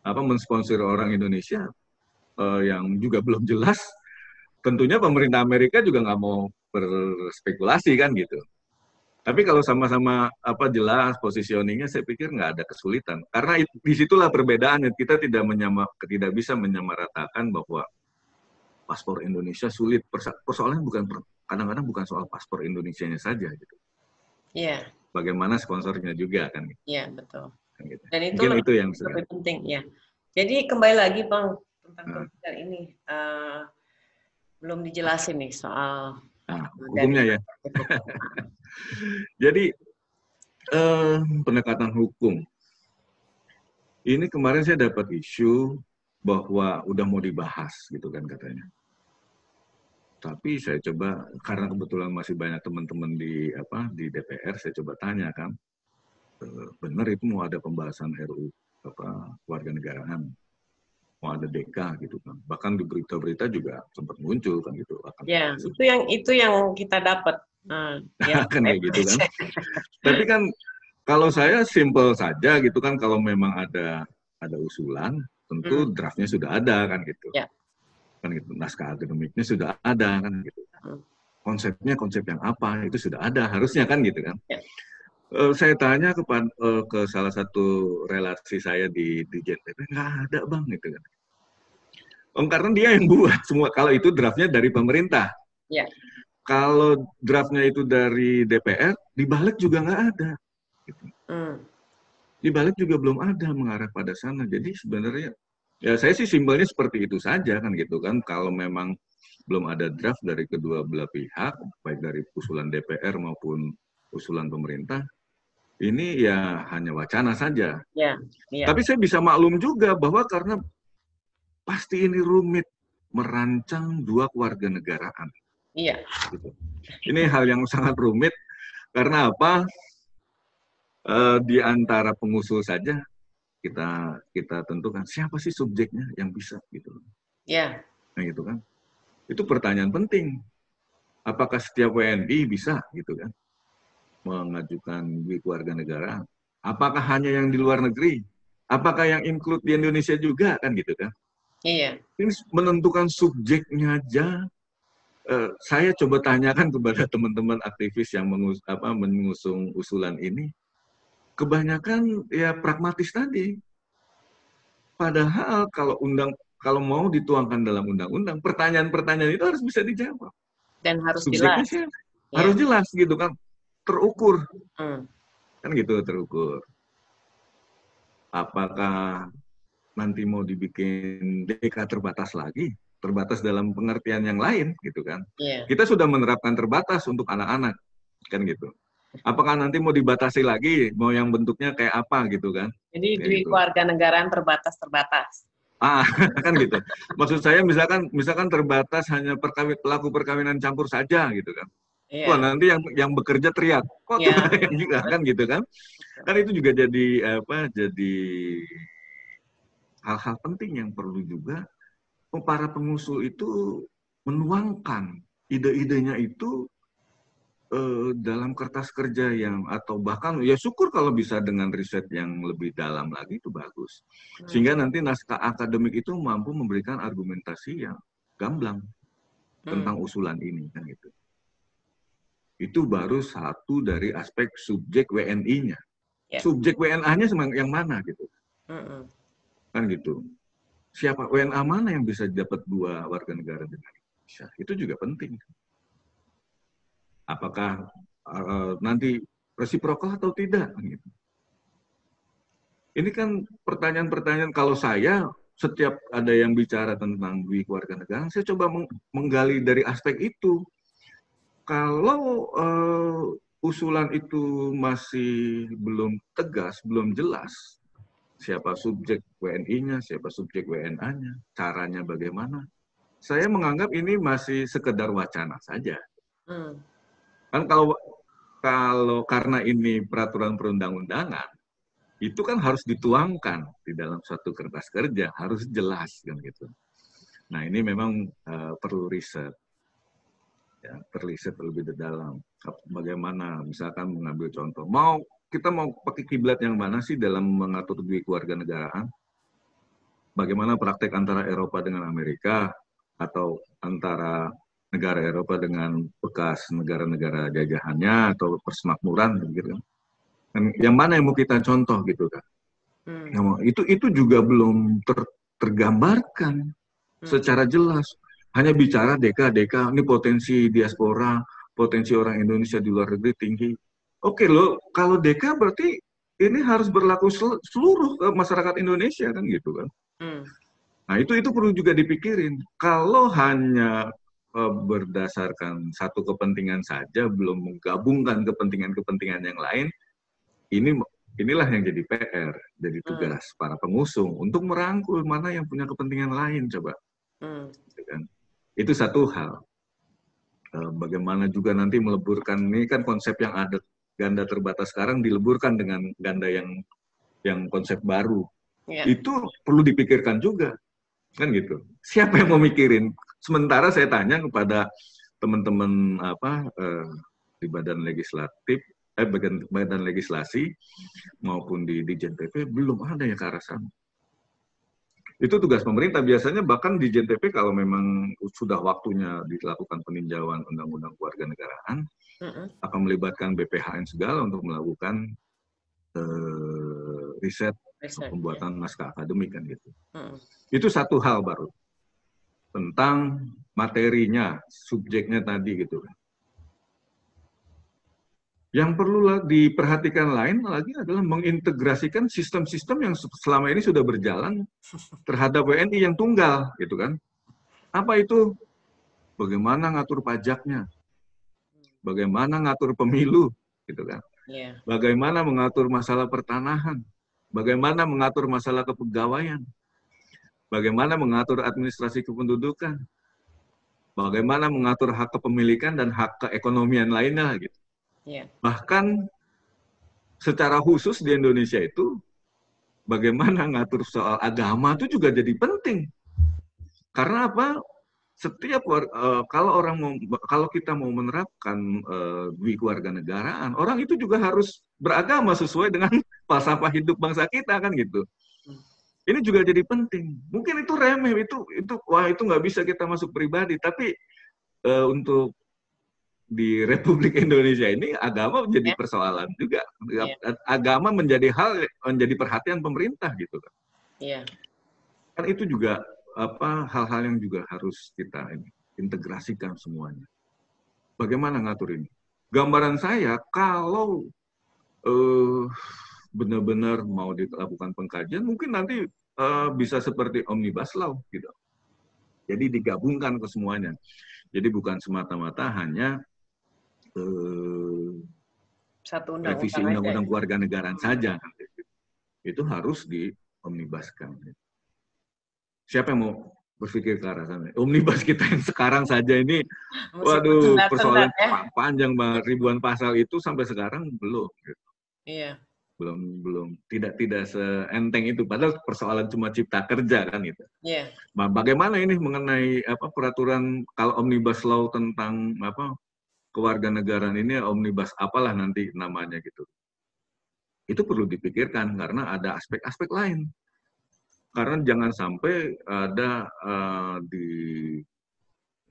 apa mensponsori orang Indonesia uh, yang juga belum jelas, tentunya pemerintah Amerika juga nggak mau berspekulasi kan gitu. Tapi kalau sama-sama apa jelas positioningnya, saya pikir nggak ada kesulitan. Karena di situlah perbedaannya. Kita tidak menyama, tidak bisa menyamaratakan bahwa paspor Indonesia sulit. Persoalannya bukan kadang-kadang bukan soal paspor Indonesia-nya saja gitu. Iya. Yeah. Bagaimana sponsornya juga kan? Iya yeah, betul. Kan gitu. Dan itu, Mungkin itu yang lebih penting ya. Jadi kembali lagi bang tentang hmm. ini uh, belum dijelasin nih soal nah, hukumnya ya. Jadi eh, pendekatan hukum ini kemarin saya dapat isu bahwa udah mau dibahas gitu kan katanya. Tapi saya coba karena kebetulan masih banyak teman-teman di apa di DPR, saya coba tanya kan, eh, benar itu mau ada pembahasan RU apa warga negaraan mau ada DK gitu kan. Bahkan di berita-berita juga sempat muncul kan gitu. Akan ya, itu yang itu yang kita dapat. Nah, ya, kan kayak gitu kan. Tapi kan kalau saya simple saja gitu kan kalau memang ada ada usulan, tentu hmm. draftnya sudah ada kan gitu. Ya. Kan gitu. Naskah akademiknya sudah ada kan gitu. Hmm. Konsepnya konsep yang apa itu sudah ada harusnya kan gitu kan. Ya. Uh, saya tanya kepada uh, ke salah satu relasi saya di di JNPP nggak ada bang gitu kan. Oh, karena dia yang buat semua. Kalau itu draftnya dari pemerintah. Ya. Kalau draftnya itu dari DPR, dibalik juga nggak ada. Gitu. Hmm. Dibalik juga belum ada mengarah pada sana. Jadi sebenarnya ya saya sih simpelnya seperti itu saja kan gitu kan. Kalau memang belum ada draft dari kedua belah pihak, baik dari usulan DPR maupun usulan pemerintah, ini ya hanya wacana saja. Ya, ya. Tapi saya bisa maklum juga bahwa karena pasti ini rumit merancang dua keluarga negaraan. Iya. Gitu. Ini hal yang sangat rumit karena apa? E, di antara pengusul saja kita kita tentukan siapa sih subjeknya yang bisa gitu. Iya. Nah gitu kan. Itu pertanyaan penting. Apakah setiap WNI bisa gitu kan? Mengajukan di keluarga negara? Apakah hanya yang di luar negeri? Apakah yang include di Indonesia juga kan gitu kan? Iya. Ini menentukan subjeknya aja. Uh, saya coba tanyakan kepada teman-teman aktivis yang mengus apa, mengusung usulan ini, kebanyakan ya pragmatis tadi. Padahal kalau undang kalau mau dituangkan dalam undang-undang, pertanyaan-pertanyaan itu harus bisa dijawab. Dan harus Subjeknya jelas. Siapa? Ya. Harus jelas gitu kan terukur. Hmm. Kan gitu terukur. Apakah nanti mau dibikin DK terbatas lagi? Terbatas dalam pengertian yang lain gitu kan. Yeah. Kita sudah menerapkan terbatas untuk anak-anak. Kan gitu. Apakah nanti mau dibatasi lagi, mau yang bentuknya kayak apa gitu kan? Jadi kayak di gitu. keluarga negaraan terbatas terbatas. Ah, kan gitu. Maksud saya misalkan misalkan terbatas hanya perkawin, pelaku perkawinan campur saja gitu kan. Yeah. Wah nanti yang yang bekerja teriak, kok yeah. juga kan gitu kan? Kan itu juga jadi apa? Jadi hal-hal penting yang perlu juga para pengusul itu menuangkan ide-idenya itu eh, dalam kertas kerja yang atau bahkan ya syukur kalau bisa dengan riset yang lebih dalam lagi itu bagus hmm. sehingga nanti naskah akademik itu mampu memberikan argumentasi yang gamblang hmm. tentang usulan ini kan gitu itu baru satu dari aspek subjek WNI-nya. Yeah. Subjek WNA-nya yang mana gitu. Mm -hmm. Kan gitu. Siapa WNA mana yang bisa dapat dua warga negara dengan Indonesia? Itu juga penting. Apakah uh, nanti resiprokal atau tidak? Kan gitu. Ini kan pertanyaan-pertanyaan kalau saya setiap ada yang bicara tentang dui warga negara, saya coba menggali dari aspek itu kalau uh, usulan itu masih belum tegas, belum jelas, siapa subjek WNI-nya, siapa subjek WNA-nya, caranya bagaimana, saya menganggap ini masih sekedar wacana saja. Hmm. Kan kalau kalau karena ini peraturan perundang-undangan, itu kan harus dituangkan di dalam suatu kertas kerja, harus jelas kan gitu. Nah ini memang uh, perlu riset ya terlihat lebih dalam bagaimana misalkan mengambil contoh mau kita mau pakai kiblat yang mana sih dalam mengatur duit keluarga negaraan bagaimana praktek antara Eropa dengan Amerika atau antara negara Eropa dengan bekas negara-negara jajahannya atau persemakmuran gitu kan. Dan yang mana yang mau kita contoh gitu kan. Hmm. Nah, itu itu juga belum ter, tergambarkan hmm. secara jelas. Hanya bicara deka deka ini potensi diaspora, potensi orang Indonesia di luar negeri tinggi. Oke loh, kalau deka berarti ini harus berlaku seluruh masyarakat Indonesia kan gitu kan. Hmm. Nah itu itu perlu juga dipikirin. Kalau hanya uh, berdasarkan satu kepentingan saja, belum menggabungkan kepentingan-kepentingan yang lain, ini inilah yang jadi PR, jadi hmm. tugas hmm. para pengusung untuk merangkul mana yang punya kepentingan lain coba. Hmm. Gitu kan? Itu satu hal. Uh, bagaimana juga nanti meleburkan ini kan konsep yang ada ganda terbatas sekarang dileburkan dengan ganda yang yang konsep baru. Yeah. Itu perlu dipikirkan juga kan gitu siapa yang mau mikirin sementara saya tanya kepada teman-teman apa eh, di badan legislatif eh badan, badan legislasi maupun di di JNPP belum ada yang ke arah sana itu tugas pemerintah biasanya bahkan di JNPP kalau memang sudah waktunya dilakukan peninjauan undang-undang keluarga negaraan akan melibatkan BPHN segala untuk melakukan uh, riset Research, pembuatan ya. naskah akademik kan gitu. Hmm. Itu satu hal baru tentang materinya, subjeknya tadi gitu kan. Yang perlu diperhatikan lain lagi adalah mengintegrasikan sistem-sistem yang selama ini sudah berjalan terhadap WNI yang tunggal, gitu kan. Apa itu? Bagaimana ngatur pajaknya? Bagaimana ngatur pemilu, gitu kan. Yeah. Bagaimana mengatur masalah pertanahan? bagaimana mengatur masalah kepegawaian, bagaimana mengatur administrasi kependudukan, bagaimana mengatur hak kepemilikan dan hak keekonomian lainnya gitu. Yeah. Bahkan secara khusus di Indonesia itu bagaimana mengatur soal agama itu juga jadi penting. Karena apa? Setiap uh, kalau orang mau kalau kita mau menerapkan uh, negaraan, orang itu juga harus beragama sesuai dengan falsafah hidup bangsa kita kan gitu. Ini juga jadi penting. Mungkin itu remeh, itu itu wah itu nggak bisa kita masuk pribadi. Tapi uh, untuk di Republik Indonesia ini agama menjadi ya. persoalan juga. Ya. Agama menjadi hal menjadi perhatian pemerintah gitu kan. Iya. Kan itu juga apa hal-hal yang juga harus kita ini, integrasikan semuanya. Bagaimana ngatur ini? Gambaran saya kalau uh, benar-benar mau dilakukan pengkajian, mungkin nanti uh, bisa seperti omnibus law gitu. Jadi digabungkan ke semuanya. Jadi bukan semata-mata hanya uh, satu undang revisi undang-undang keluarga negaraan saja. Itu harus diomnibuskan. Siapa yang mau berpikir ke arah sana. Omnibus kita yang sekarang saja ini, waduh, persoalan ya. panjang banget ribuan pasal itu sampai sekarang belum. Gitu. Iya. Belum belum tidak tidak seenteng itu. Padahal persoalan cuma cipta kerja kan itu. Iya. Nah, bagaimana ini mengenai apa peraturan kalau omnibus law tentang apa kewarganegaraan ini omnibus apalah nanti namanya gitu. Itu perlu dipikirkan karena ada aspek-aspek lain. Karena jangan sampai ada uh, di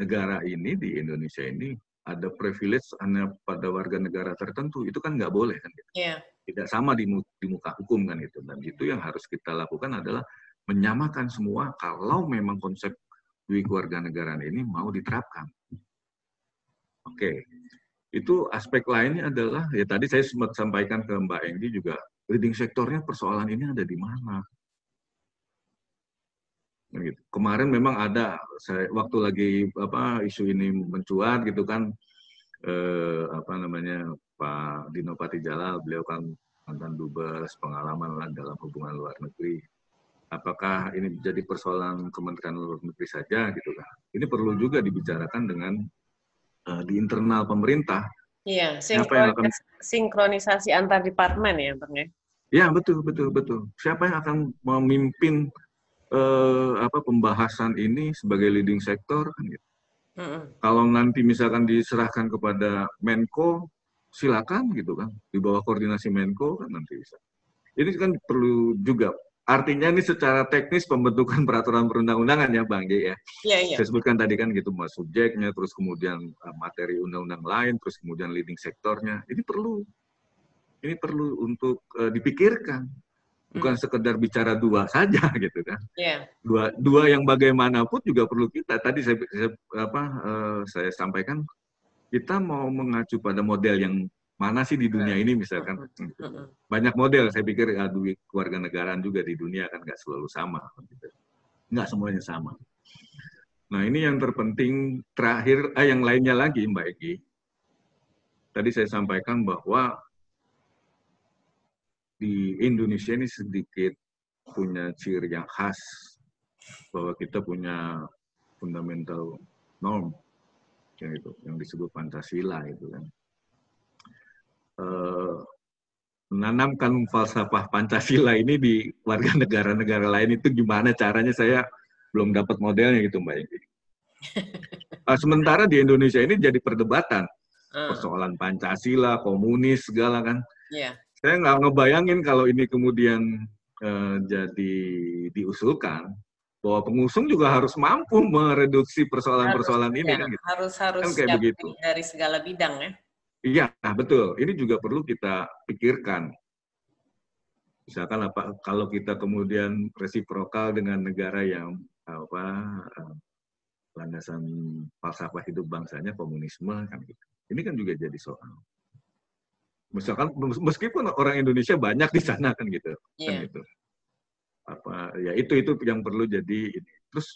negara ini di Indonesia ini ada privilege hanya pada warga negara tertentu itu kan nggak boleh kan gitu. yeah. tidak sama di, di muka hukum kan itu dan itu yang harus kita lakukan adalah menyamakan semua kalau memang konsep dui keluarga negaraan ini mau diterapkan oke itu aspek lainnya adalah ya tadi saya sempat sampaikan ke Mbak Enggi juga leading sektornya persoalan ini ada di mana Gitu. Kemarin memang ada saya waktu lagi apa isu ini mencuat gitu kan eh, apa namanya Pak Dino Patijalal beliau kan mantan dubes pengalaman lah dalam hubungan luar negeri. Apakah ini menjadi persoalan Kementerian Luar Negeri saja gitu kan? Ini perlu juga dibicarakan dengan uh, di internal pemerintah. Iya, sinkronis akan... sinkronisasi antar departemen ya, Bang ya. Ya, betul, betul, betul. Siapa yang akan memimpin eh, apa pembahasan ini sebagai leading sector kan gitu. Mm -hmm. Kalau nanti misalkan diserahkan kepada Menko, silakan gitu kan, di bawah koordinasi Menko kan nanti bisa. Ini kan perlu juga artinya ini secara teknis pembentukan peraturan perundang-undangan ya Bang G ya. Iya, iya. Saya sebutkan tadi kan gitu mas subjeknya, terus kemudian uh, materi undang-undang lain, terus kemudian leading sektornya. Ini perlu ini perlu untuk uh, dipikirkan. Bukan hmm. sekedar bicara dua saja gitu kan. Yeah. Dua dua yang bagaimanapun juga perlu kita. Tadi saya, saya apa uh, saya sampaikan kita mau mengacu pada model yang mana sih di dunia ini misalkan? Banyak model saya pikir ya, duit keluarga negaraan juga di dunia kan nggak selalu sama gitu. nggak semuanya sama. Nah ini yang terpenting terakhir ah yang lainnya lagi mbak Egi tadi saya sampaikan bahwa di Indonesia ini sedikit punya ciri yang khas bahwa kita punya fundamental norm yang itu yang disebut Pancasila itu kan Eh, menanamkan falsafah Pancasila ini di warga negara-negara lain itu gimana caranya saya belum dapat modelnya gitu Mbak Egi. Uh, sementara di Indonesia ini jadi perdebatan hmm. persoalan Pancasila, komunis segala kan. Yeah. Saya nggak ngebayangin kalau ini kemudian uh, jadi diusulkan bahwa pengusung juga harus mampu mereduksi persoalan-persoalan ini ya, kan gitu. Harus harus kan kayak begitu. dari segala bidang ya. Iya, nah betul. Ini juga perlu kita pikirkan. Misalkan apa kalau kita kemudian resiprokal dengan negara yang apa eh, landasan falsafah hidup bangsanya komunisme kan gitu. Ini kan juga jadi soal. Misalkan meskipun orang Indonesia banyak di sana kan gitu, yeah. kan gitu. Apa ya itu itu yang perlu jadi ini. Terus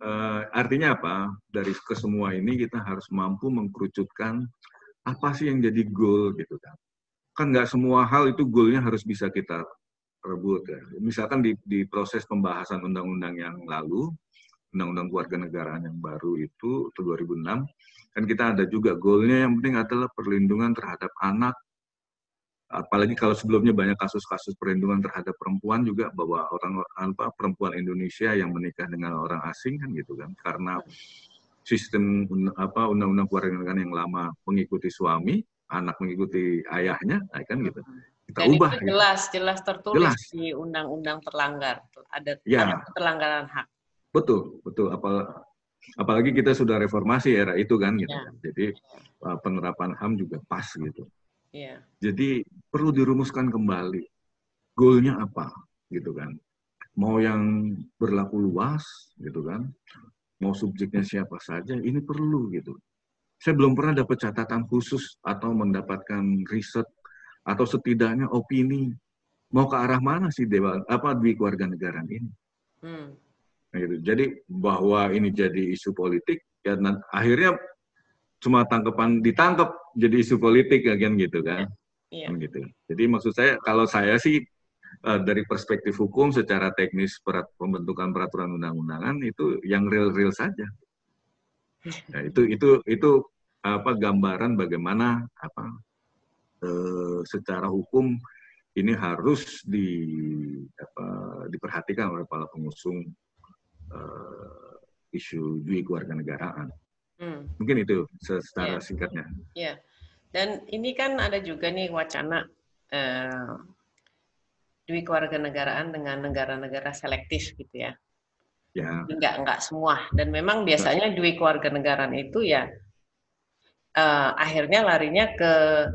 uh, artinya apa? Dari kesemua ini kita harus mampu mengkerucutkan apa sih yang jadi goal gitu kan. Kan nggak semua hal itu goalnya harus bisa kita rebut ya. Misalkan di, di proses pembahasan undang-undang yang lalu, undang-undang keluarga negaraan yang baru itu, itu 2006, kan kita ada juga goalnya yang penting adalah perlindungan terhadap anak, apalagi kalau sebelumnya banyak kasus-kasus perlindungan terhadap perempuan juga bahwa orang apa perempuan Indonesia yang menikah dengan orang asing kan gitu kan karena sistem apa undang-undang keluarga negaraan yang lama mengikuti suami, anak mengikuti ayahnya, nah kan gitu. Kita Dan ubah. Itu jelas, gitu. jelas tertulis jelas. di undang-undang terlanggar, ada, ya. ada pelanggaran hak. Betul, betul. Apal, apalagi kita sudah reformasi era itu kan gitu. Ya. Jadi uh, penerapan HAM juga pas gitu. Ya. Jadi perlu dirumuskan kembali goalnya apa gitu kan. Mau yang berlaku luas gitu kan mau subjeknya siapa saja, ini perlu gitu. Saya belum pernah dapat catatan khusus atau mendapatkan riset atau setidaknya opini mau ke arah mana sih dewa apa di keluarga negara ini. Hmm. Nah, gitu. Jadi bahwa ini jadi isu politik ya akhirnya cuma tangkapan ditangkap jadi isu politik ya kan gitu kan. Yeah. Kan gitu. Jadi maksud saya kalau saya sih dari perspektif hukum secara teknis perat, pembentukan peraturan undang-undangan itu yang real-real saja. Nah, itu itu itu apa gambaran bagaimana apa uh, secara hukum ini harus di apa, diperhatikan oleh para pengusung uh, isu dui keluarga negaraan. Hmm. Mungkin itu secara yeah. singkatnya. Iya. Dan ini kan ada juga nih wacana uh, dui keluarga negaraan dengan negara-negara selektif gitu ya. Ya. Enggak enggak semua dan memang biasanya dui keluarga negaraan itu ya uh, akhirnya larinya ke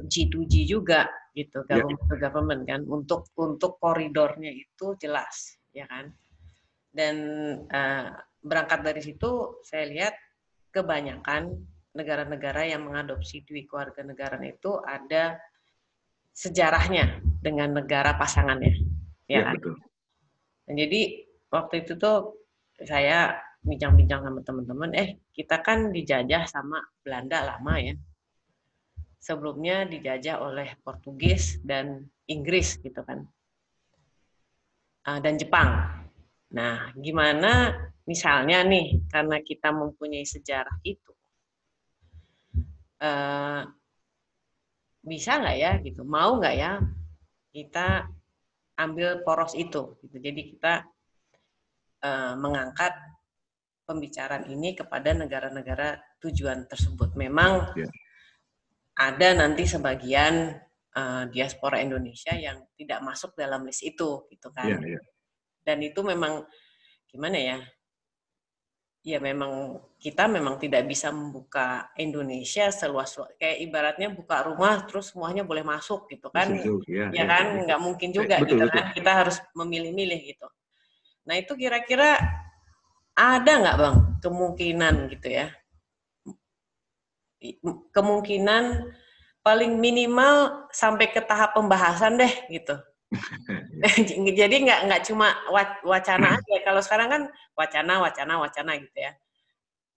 G2G juga gitu ya. government to government kan untuk untuk koridornya itu jelas ya kan. Dan uh, berangkat dari situ saya lihat kebanyakan negara-negara yang mengadopsi dui keluarga negaraan itu ada sejarahnya dengan negara pasangannya. Ya, ya kan? betul. Dan jadi waktu itu tuh saya bincang-bincang sama teman-teman, eh kita kan dijajah sama Belanda lama ya. Sebelumnya dijajah oleh Portugis dan Inggris gitu kan. Uh, dan Jepang. Nah, gimana misalnya nih, karena kita mempunyai sejarah itu, uh, bisa nggak ya gitu mau nggak ya kita ambil poros itu gitu jadi kita uh, mengangkat pembicaraan ini kepada negara-negara tujuan tersebut memang yeah. ada nanti sebagian uh, diaspora Indonesia yang tidak masuk dalam list itu gitu kan yeah, yeah. dan itu memang gimana ya ya memang kita memang tidak bisa membuka Indonesia seluas kayak ibaratnya buka rumah terus semuanya boleh masuk gitu kan. Ya, ya, ya kan? ya. nggak mungkin juga betul, gitu betul. kan? Kita harus memilih-milih gitu. Nah itu kira-kira ada nggak bang kemungkinan gitu ya? Kemungkinan paling minimal sampai ke tahap pembahasan deh gitu Jadi nggak nggak cuma wacana aja. Kalau sekarang kan wacana, wacana, wacana gitu ya.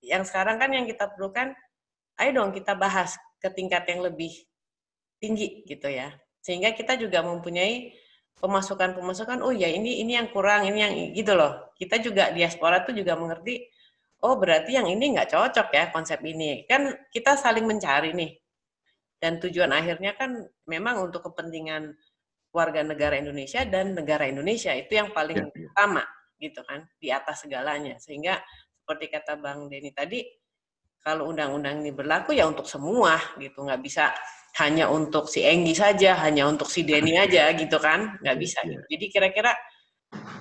Yang sekarang kan yang kita perlukan, ayo dong kita bahas ke tingkat yang lebih tinggi gitu ya. Sehingga kita juga mempunyai pemasukan-pemasukan. Oh ya ini ini yang kurang, ini yang gitu loh. Kita juga diaspora tuh juga mengerti. Oh berarti yang ini nggak cocok ya konsep ini. Kan kita saling mencari nih. Dan tujuan akhirnya kan memang untuk kepentingan warga negara Indonesia dan negara Indonesia itu yang paling ya, ya. utama gitu kan di atas segalanya sehingga seperti kata Bang Denny tadi kalau undang-undang ini berlaku ya untuk semua gitu nggak bisa hanya untuk si Enggi saja hanya untuk si Denny aja gitu kan nggak ya, bisa gitu. jadi kira-kira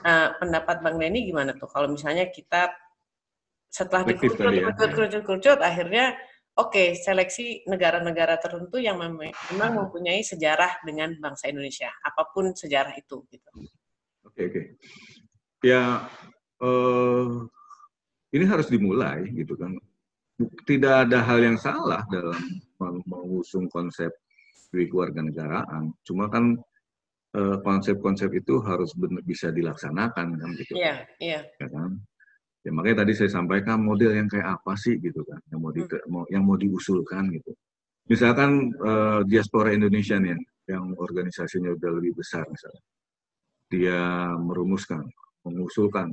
uh, pendapat Bang Denny gimana tuh kalau misalnya kita setelah dikerucut-kerucut akhirnya oke okay, seleksi negara-negara tertentu yang memang mempunyai sejarah dengan bangsa Indonesia, apa pun sejarah itu. Gitu. Oke okay, oke. Okay. Ya uh, ini harus dimulai gitu kan. Tidak ada hal yang salah dalam mengusung konsep keluarga negaraan. Cuma kan eh, konsep-konsep itu harus benar bisa dilaksanakan kan gitu. Iya, iya. Ya kan? Ya makanya tadi saya sampaikan model yang kayak apa sih gitu kan, yang mau, di, hmm. yang mau diusulkan gitu. Misalkan uh, diaspora Indonesia nih, yang organisasinya udah lebih besar misalnya, dia merumuskan, mengusulkan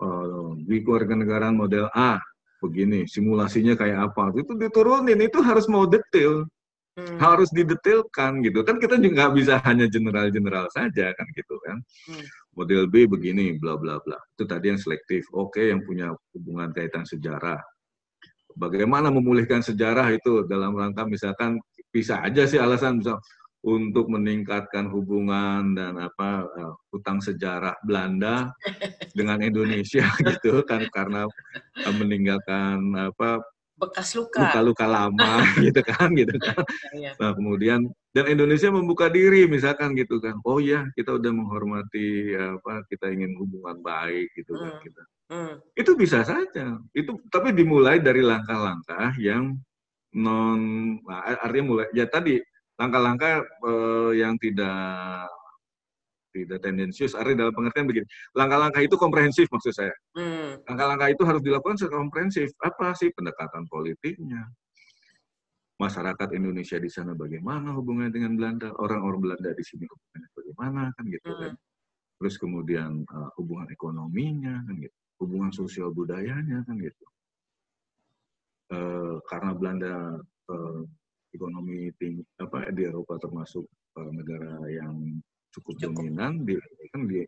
uh, di keluarga negara model A begini, simulasinya kayak apa, itu diturunin, itu harus mau detail, hmm. harus didetailkan gitu kan kita juga nggak bisa hanya general-general saja kan gitu kan hmm. Model B begini bla bla bla. Itu tadi yang selektif. Oke yang punya hubungan kaitan sejarah. Bagaimana memulihkan sejarah itu dalam rangka misalkan bisa aja sih alasan misal untuk meningkatkan hubungan dan apa uh, hutang sejarah Belanda dengan Indonesia gitu kan karena uh, meninggalkan apa bekas luka. Luka-luka lama gitu kan gitu kan. Ya, nah kemudian dan Indonesia membuka diri misalkan gitu kan. Oh ya kita udah menghormati apa kita ingin hubungan baik gitu kan hmm. kita. hmm. itu bisa saja. Itu tapi dimulai dari langkah-langkah yang non nah, artinya mulai ya tadi langkah-langkah eh, yang tidak tidak tendensius, artinya dalam pengertian begini, langkah-langkah itu komprehensif maksud saya. Hmm. Langkah-langkah itu harus dilakukan secara komprehensif. Apa sih pendekatan politiknya? Masyarakat Indonesia di sana bagaimana hubungannya dengan Belanda? Orang-orang Belanda di sini hubungannya bagaimana kan gitu kan? hmm. kan? Terus kemudian uh, hubungan ekonominya kan gitu, hubungan sosial budayanya kan gitu. Uh, karena Belanda uh, ekonomi tinggi apa di Eropa termasuk uh, negara yang cukup, cukup. dominan di kan di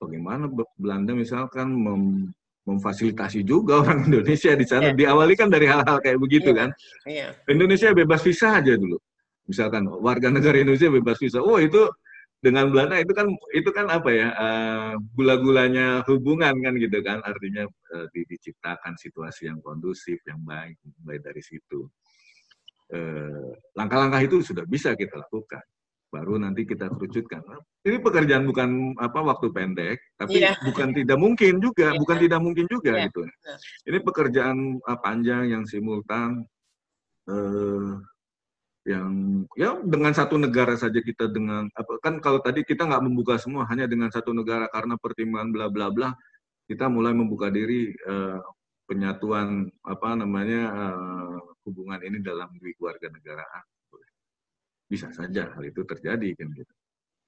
bagaimana Belanda misalkan mem, memfasilitasi juga orang Indonesia di sana yeah. diawali kan dari hal-hal kayak begitu yeah. kan yeah. Indonesia bebas visa aja dulu misalkan warga negara Indonesia bebas visa oh itu dengan Belanda itu kan itu kan apa ya uh, gula-gulanya hubungan kan gitu kan artinya uh, diciptakan situasi yang kondusif yang baik mulai dari situ eh, langkah-langkah uh, itu sudah bisa kita lakukan baru nanti kita kerucutkan. Ini pekerjaan bukan apa waktu pendek, tapi yeah. bukan tidak mungkin juga, yeah. bukan tidak mungkin juga yeah. gitu. Ini pekerjaan uh, panjang yang simultan, uh, yang ya dengan satu negara saja kita dengan apa kan kalau tadi kita nggak membuka semua hanya dengan satu negara karena pertimbangan bla bla bla kita mulai membuka diri uh, penyatuan apa namanya uh, hubungan ini dalam keluarga negaraan bisa saja hal itu terjadi kan gitu.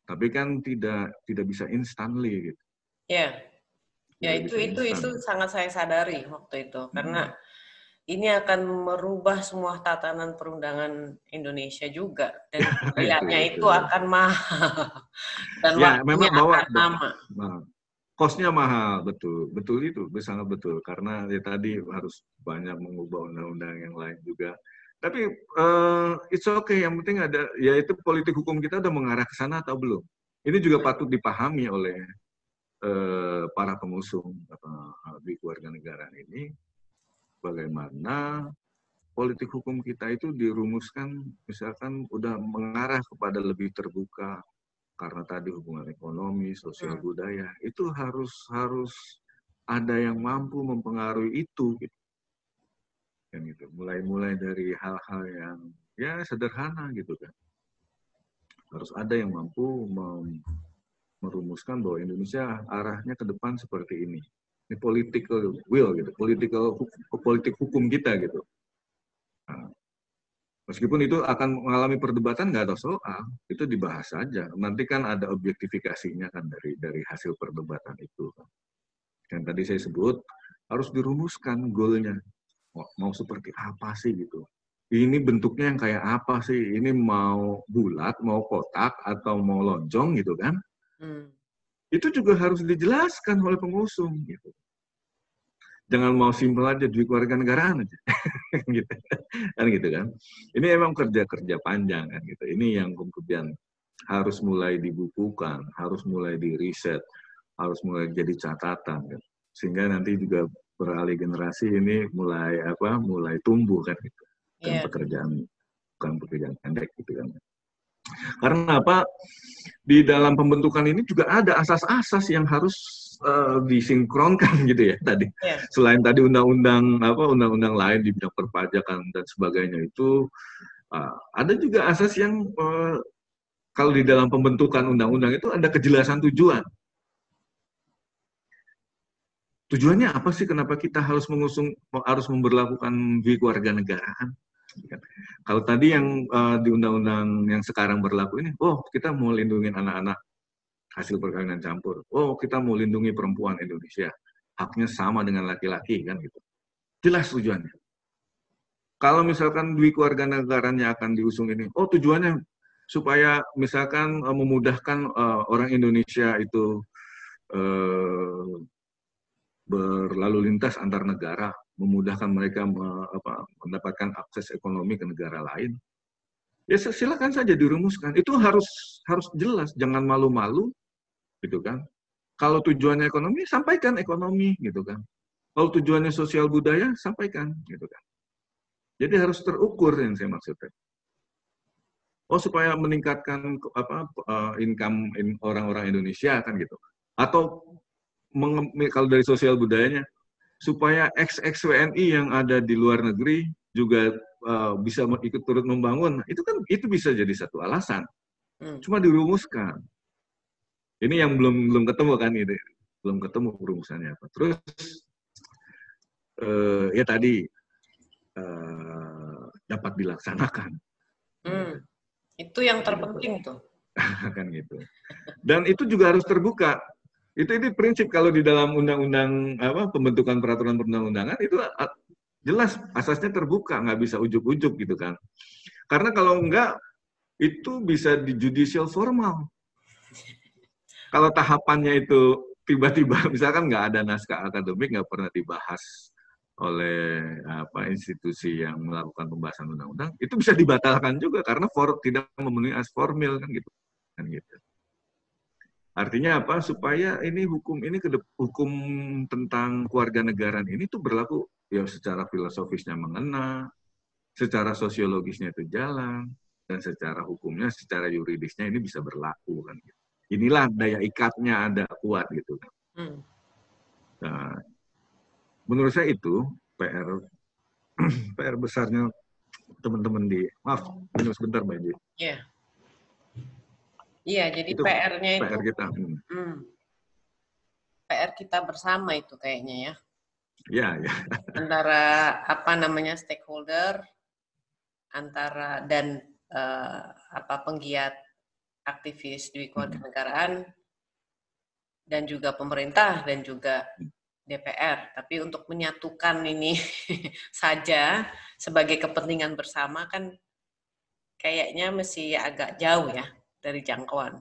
Tapi kan tidak tidak bisa instantly gitu. Ya, ya itu itu instan. itu sangat saya sadari waktu itu hmm. karena ini akan merubah semua tatanan perundangan Indonesia juga dan biayanya itu, itu akan mahal dan ya, memang akan lama. Nah, kosnya mahal betul betul itu sangat betul karena ya tadi harus banyak mengubah undang-undang yang lain juga tapi uh, it's okay, yang penting ada, yaitu politik hukum kita udah mengarah ke sana atau belum. Ini juga patut dipahami oleh eh, para pengusung apa, di keluarga negara ini bagaimana politik hukum kita itu dirumuskan misalkan udah mengarah kepada lebih terbuka karena tadi hubungan ekonomi, sosial hmm. budaya itu harus harus ada yang mampu mempengaruhi itu gitu. Kan gitu. Mulai-mulai dari hal-hal yang ya sederhana gitu kan. Harus ada yang mampu merumuskan bahwa Indonesia arahnya ke depan seperti ini. Ini political will gitu, political politik hukum kita gitu. Nah, meskipun itu akan mengalami perdebatan nggak ada soal, itu dibahas saja. Nanti kan ada objektifikasinya kan dari dari hasil perdebatan itu. Yang tadi saya sebut harus dirumuskan goalnya. Mau, seperti apa sih gitu. Ini bentuknya yang kayak apa sih? Ini mau bulat, mau kotak, atau mau lonjong gitu kan? Hmm. Itu juga harus dijelaskan oleh pengusung gitu jangan mau simpel aja duit warga negaraan aja gitu kan gitu kan ini emang kerja kerja panjang kan gitu ini yang kemudian harus mulai dibukukan harus mulai di riset harus mulai jadi catatan kan sehingga nanti juga beralih generasi ini mulai apa mulai tumbuh kan gitu kan yeah. pekerjaan bukan pekerjaan pendek gitu kan karena apa di dalam pembentukan ini juga ada asas-asas yang harus uh, disinkronkan gitu ya tadi. Yeah. Selain tadi undang-undang apa undang-undang lain di bidang perpajakan dan sebagainya itu uh, ada juga asas yang uh, kalau di dalam pembentukan undang-undang itu ada kejelasan tujuan. Tujuannya apa sih? Kenapa kita harus mengusung harus memperlakukan keluarga negaraan? Kalau tadi yang uh, di undang-undang yang sekarang berlaku ini, oh kita mau lindungi anak-anak hasil perkawinan campur. Oh, kita mau lindungi perempuan Indonesia. Haknya sama dengan laki-laki kan gitu. Jelas tujuannya. Kalau misalkan dui keluarga negaranya akan diusung ini, oh tujuannya supaya misalkan uh, memudahkan uh, orang Indonesia itu uh, berlalu lintas antar negara, memudahkan mereka me, apa, mendapatkan akses ekonomi ke negara lain. Ya silakan saja dirumuskan. Itu harus harus jelas, jangan malu-malu gitu kan. Kalau tujuannya ekonomi, sampaikan ekonomi, gitu kan. Kalau tujuannya sosial budaya, sampaikan, gitu kan. Jadi harus terukur yang saya maksudkan. Oh supaya meningkatkan apa uh, income in orang-orang Indonesia kan gitu. Atau kalau dari sosial budayanya supaya ex WNI yang ada di luar negeri juga uh, bisa ikut turut membangun. Itu kan itu bisa jadi satu alasan. Hmm. Cuma dirumuskan. Ini yang belum belum ketemu kan ini, belum ketemu perumusannya apa. Terus uh, ya tadi uh, dapat dilaksanakan. Hmm. Itu yang terpenting tuh. kan gitu. Dan itu juga harus terbuka. Itu ini prinsip kalau di dalam undang-undang apa pembentukan peraturan perundang-undangan itu jelas asasnya terbuka, nggak bisa ujuk-ujuk gitu kan. Karena kalau enggak itu bisa di judicial formal. Kalau tahapannya itu tiba-tiba misalkan nggak ada naskah akademik nggak pernah dibahas oleh apa institusi yang melakukan pembahasan undang-undang itu bisa dibatalkan juga karena for, tidak memenuhi as formil kan gitu. Kan gitu artinya apa supaya ini hukum ini hukum tentang keluarga negaraan ini tuh berlaku ya secara filosofisnya mengena secara sosiologisnya itu jalan dan secara hukumnya secara yuridisnya ini bisa berlaku kan gitu inilah daya ikatnya ada kuat gitu. Hmm. Nah, menurut saya itu PR PR besarnya teman-teman di maaf minum sebentar mbak Iya. Yeah. Iya, jadi PR-nya itu PR kita. Hmm. Hmm. PR kita bersama itu kayaknya ya. Iya, ya. Antara apa namanya stakeholder antara dan uh, apa penggiat aktivis di kewarganegaraan dan juga pemerintah dan juga DPR. Tapi untuk menyatukan ini saja sebagai kepentingan bersama kan kayaknya masih agak jauh ya dari jangkauan.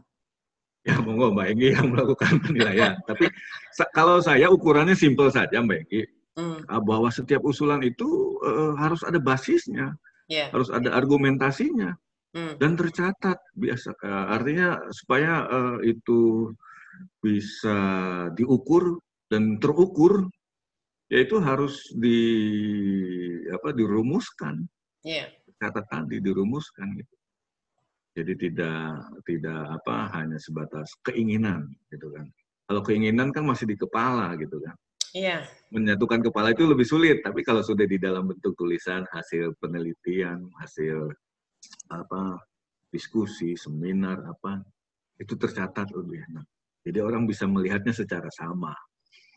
Ya monggo Mbak Egi yang melakukan penilaian. Tapi kalau saya ukurannya simpel saja Mbak Egi. Hmm. Bahwa setiap usulan itu uh, harus ada basisnya. Yeah. Harus ada argumentasinya hmm. dan tercatat biasa uh, artinya supaya uh, itu bisa diukur dan terukur yaitu harus di apa dirumuskan yeah. kata tadi dirumuskan gitu jadi tidak tidak apa hanya sebatas keinginan gitu kan kalau keinginan kan masih di kepala gitu kan Iya. Menyatukan kepala itu lebih sulit, tapi kalau sudah di dalam bentuk tulisan, hasil penelitian, hasil apa diskusi, seminar apa itu tercatat lebih enak. Jadi orang bisa melihatnya secara sama.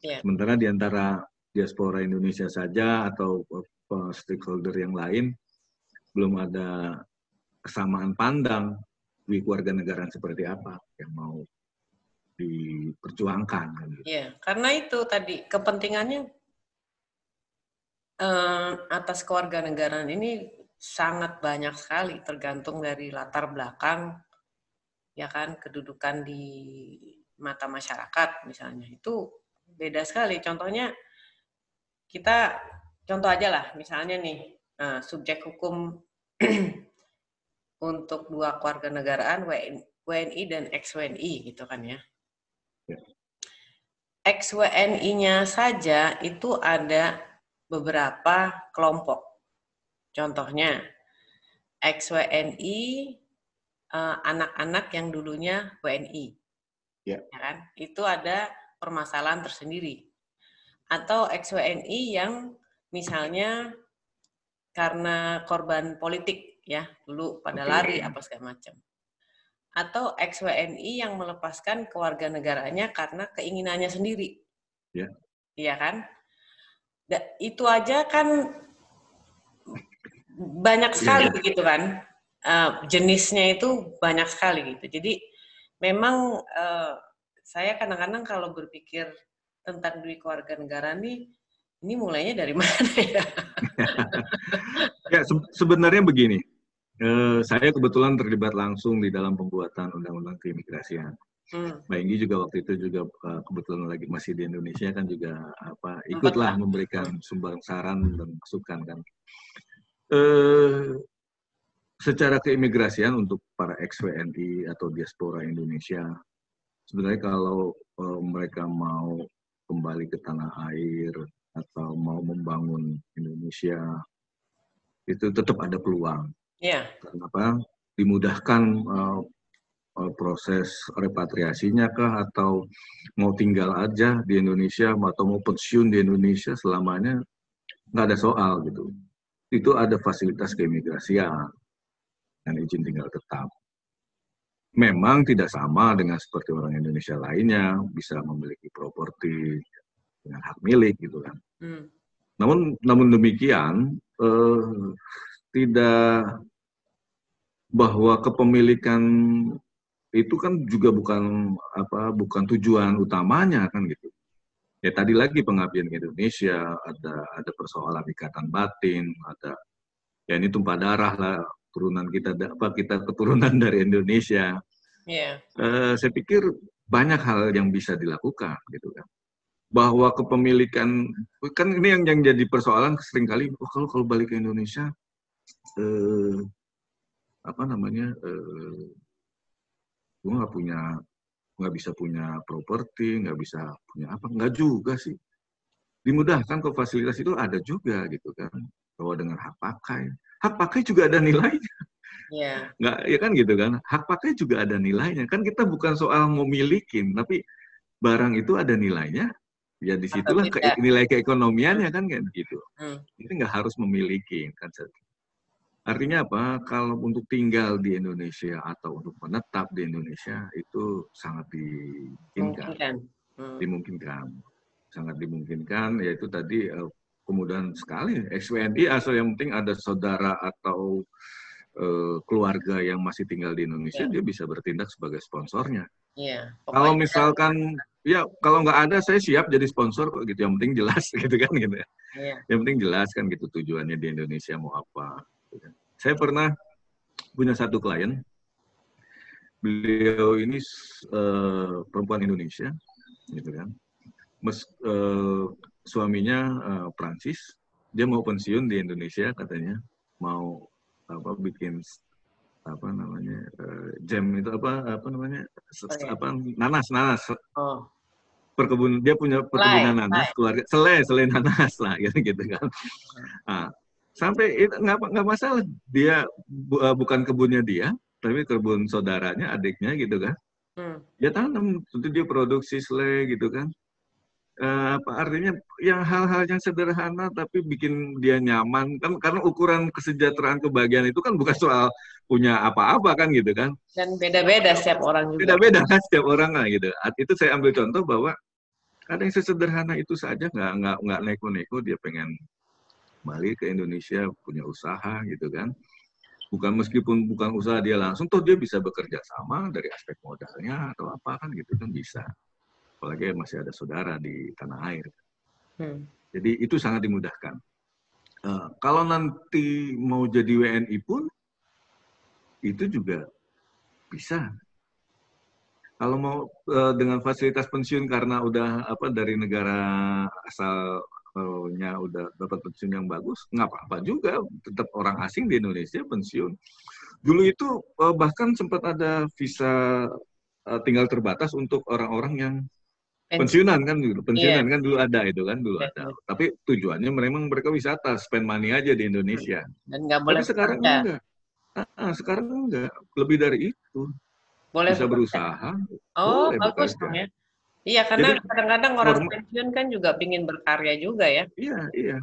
Yeah. Sementara di antara diaspora Indonesia saja atau stakeholder yang lain belum ada kesamaan pandang di keluarga negara seperti apa yang mau diperjuangkan. Kan gitu. Ya, karena itu tadi kepentingannya eh, atas keluarga negara ini sangat banyak sekali tergantung dari latar belakang ya kan kedudukan di mata masyarakat misalnya itu beda sekali contohnya kita contoh aja lah misalnya nih uh, subjek hukum untuk dua keluarga negaraan WNI dan ex-WNI gitu kan ya XWNI-nya saja itu ada beberapa kelompok. Contohnya, XWNI eh, anak-anak yang dulunya WNI. Yeah. Ya kan? Itu ada permasalahan tersendiri. Atau XWNI yang misalnya karena korban politik ya, dulu pada okay. lari apa segala macam atau ex-WNI yang melepaskan kewarganegaranya karena keinginannya sendiri. Ya. Iya kan? Da, itu aja kan banyak iya, sekali ya, begitu kan. Uh, jenisnya itu banyak sekali gitu. Jadi memang uh, saya kadang-kadang kalau berpikir tentang duit keluarga negara nih, ini mulainya dari mana ya? ya se sebenarnya begini Eh, saya kebetulan terlibat langsung di dalam pembuatan undang-undang keimigrasian. Hmm. Mbak Inggi juga waktu itu juga uh, kebetulan lagi masih di Indonesia kan juga apa ikutlah memberikan sumbang saran dan masukan kan. Uh, secara keimigrasian untuk para ex-WNI atau diaspora Indonesia, sebenarnya kalau uh, mereka mau kembali ke tanah air atau mau membangun Indonesia, itu tetap ada peluang Yeah. Kenapa? Dimudahkan uh, proses repatriasinya kah atau mau tinggal aja di Indonesia atau mau pensiun di Indonesia selamanya nggak ada soal gitu. Itu ada fasilitas keimigrasian dan izin tinggal tetap. Memang tidak sama dengan seperti orang Indonesia lainnya bisa memiliki properti dengan hak milik gitu kan. Hmm. Namun namun demikian eh, tidak bahwa kepemilikan itu kan juga bukan apa bukan tujuan utamanya kan gitu. Ya tadi lagi pengabdian ke Indonesia, ada ada persoalan ikatan batin, ada ya ini tumpah darah lah turunan kita apa kita keturunan dari Indonesia. Yeah. Uh, saya pikir banyak hal yang bisa dilakukan gitu kan. Bahwa kepemilikan kan ini yang yang jadi persoalan sering kali oh, kalau kalau balik ke Indonesia eh, apa namanya eh, gue nggak punya nggak bisa punya properti nggak bisa punya apa nggak juga sih. Dimudahkan kok fasilitas itu ada juga gitu kan. Bahwa dengan hak pakai. Hak pakai juga ada nilainya. Yeah. nggak ya kan gitu kan. Hak pakai juga ada nilainya. Kan kita bukan soal memiliki tapi barang itu ada nilainya. Ya di situlah ke, nilai keekonomiannya kan kan gitu. Hmm. ini nggak harus memiliki kan Artinya apa? Kalau untuk tinggal di Indonesia atau untuk menetap di Indonesia itu sangat dimungkinkan. Hmm. Dimungkinkan. Sangat dimungkinkan yaitu tadi uh, kemudahan sekali XWNI asal yang penting ada saudara atau uh, keluarga yang masih tinggal di Indonesia yeah. dia bisa bertindak sebagai sponsornya. Yeah. Kalau misalkan ya kalau nggak ada saya siap jadi sponsor kok gitu. Yang penting jelas gitu kan gitu. Yeah. Yang penting jelas kan gitu tujuannya di Indonesia mau apa. Saya pernah punya satu klien, beliau ini uh, perempuan Indonesia, gitu kan. Mes, uh, suaminya uh, Prancis, dia mau pensiun di Indonesia katanya, mau apa bikin apa namanya uh, jam itu apa apa namanya oh, iya. apa nanas nanas oh. perkebun dia punya perkebunan Lai, nanas Lai. keluarga selai selai nanas lah gitu gitu kan nah, sampai itu nggak nggak masalah. Dia bu, uh, bukan kebunnya dia tapi kebun saudaranya adiknya gitu kan. Hmm. dia tanam tentu dia produksi selai gitu kan. Uh, apa artinya? Yang hal-hal yang sederhana tapi bikin dia nyaman. Kan karena ukuran kesejahteraan kebahagiaan itu kan bukan soal punya apa-apa kan gitu kan. Dan beda-beda setiap orang juga. Beda-beda kan setiap orang lah gitu. Itu saya ambil contoh bahwa ada yang sesederhana itu saja nggak nggak nggak neko-neko dia pengen balik ke Indonesia punya usaha gitu kan bukan meskipun bukan usaha dia langsung toh dia bisa bekerja sama dari aspek modalnya atau apa kan gitu kan bisa apalagi masih ada saudara di tanah air. Hmm. Jadi itu sangat dimudahkan. Uh, kalau nanti mau jadi WNI pun itu juga bisa. Kalau mau uh, dengan fasilitas pensiun karena udah apa dari negara asalnya udah dapat pensiun yang bagus, nggak apa-apa juga. Tetap orang asing di Indonesia pensiun. Dulu itu uh, bahkan sempat ada visa uh, tinggal terbatas untuk orang-orang yang pensiunan kan dulu. Pensiunan yeah. kan dulu ada itu kan dulu ada. Tapi tujuannya memang mereka wisata spend money aja di Indonesia. Dan nggak boleh tapi sekarang kerja. enggak. Ah, sekarang enggak. Lebih dari itu. Boleh bisa berusaha. Oh boleh bagus dong ya Iya, karena kadang-kadang orang formal, pensiun kan juga ingin berkarya juga ya. Iya, iya.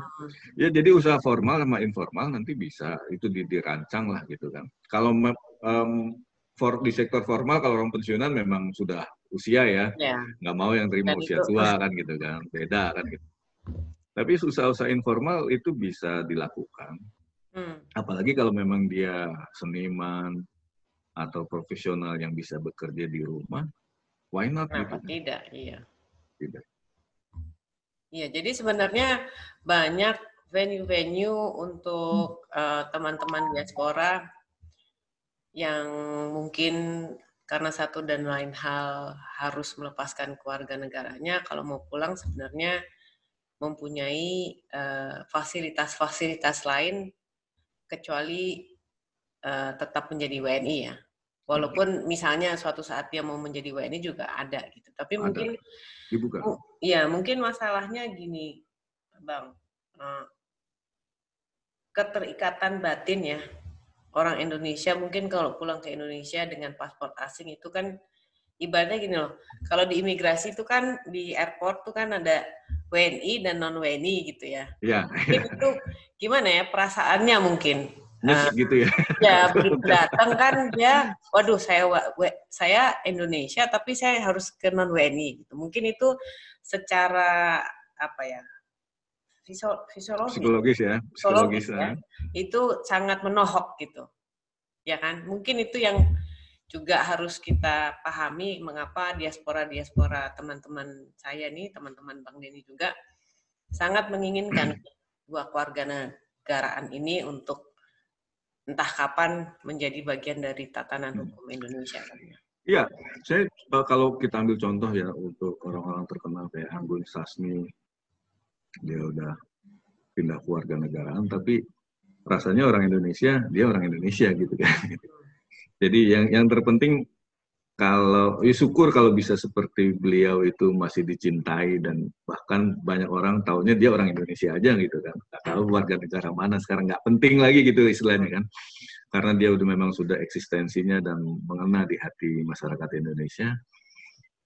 Ya, jadi usaha formal sama informal nanti bisa itu dirancang lah gitu kan. Kalau um, for, di sektor formal kalau orang pensiunan memang sudah usia ya, ya. nggak mau yang terima Dan usia itu. tua kan gitu kan, beda kan gitu. Tapi usaha-usaha informal itu bisa dilakukan, hmm. apalagi kalau memang dia seniman atau profesional yang bisa bekerja di rumah, why not? Kenapa gitu, tidak? Iya. Tidak. Iya, jadi sebenarnya banyak venue-venue untuk eh, teman-teman uh, diaspora yang mungkin karena satu dan lain hal harus melepaskan keluarga negaranya, kalau mau pulang sebenarnya mempunyai eh, fasilitas-fasilitas uh, lain kecuali uh, tetap menjadi WNI ya. Walaupun misalnya suatu saat dia mau menjadi WNI juga ada gitu. Tapi ada. mungkin dibuka. Ya, mungkin masalahnya gini, Bang. Uh, keterikatan batin ya orang Indonesia mungkin kalau pulang ke Indonesia dengan paspor asing itu kan ibaratnya gini loh. Kalau di imigrasi itu kan di airport tuh kan ada WNI dan non WNI gitu ya. Iya. Itu gimana ya perasaannya mungkin. Nah, gitu ya. Ya begitu datang kan dia, waduh saya saya Indonesia tapi saya harus ke non WNI gitu. Mungkin itu secara apa ya fisiologis, psikologis ya, psikologis, ya. ya. Itu sangat menohok gitu. Ya kan? Mungkin itu yang juga harus kita pahami mengapa diaspora-diaspora teman-teman saya nih, teman-teman Bang Denny juga sangat menginginkan dua keluarga negaraan ini untuk entah kapan menjadi bagian dari tatanan hmm. hukum Indonesia. Iya, saya kalau kita ambil contoh ya untuk orang-orang terkenal kayak Anggun Sasmi, dia udah pindah keluarga negaraan tapi rasanya orang Indonesia dia orang Indonesia gitu kan jadi yang yang terpenting kalau ya syukur kalau bisa seperti beliau itu masih dicintai dan bahkan banyak orang tahunya dia orang Indonesia aja gitu kan nggak tahu warga negara mana sekarang nggak penting lagi gitu istilahnya kan karena dia udah memang sudah eksistensinya dan mengena di hati masyarakat Indonesia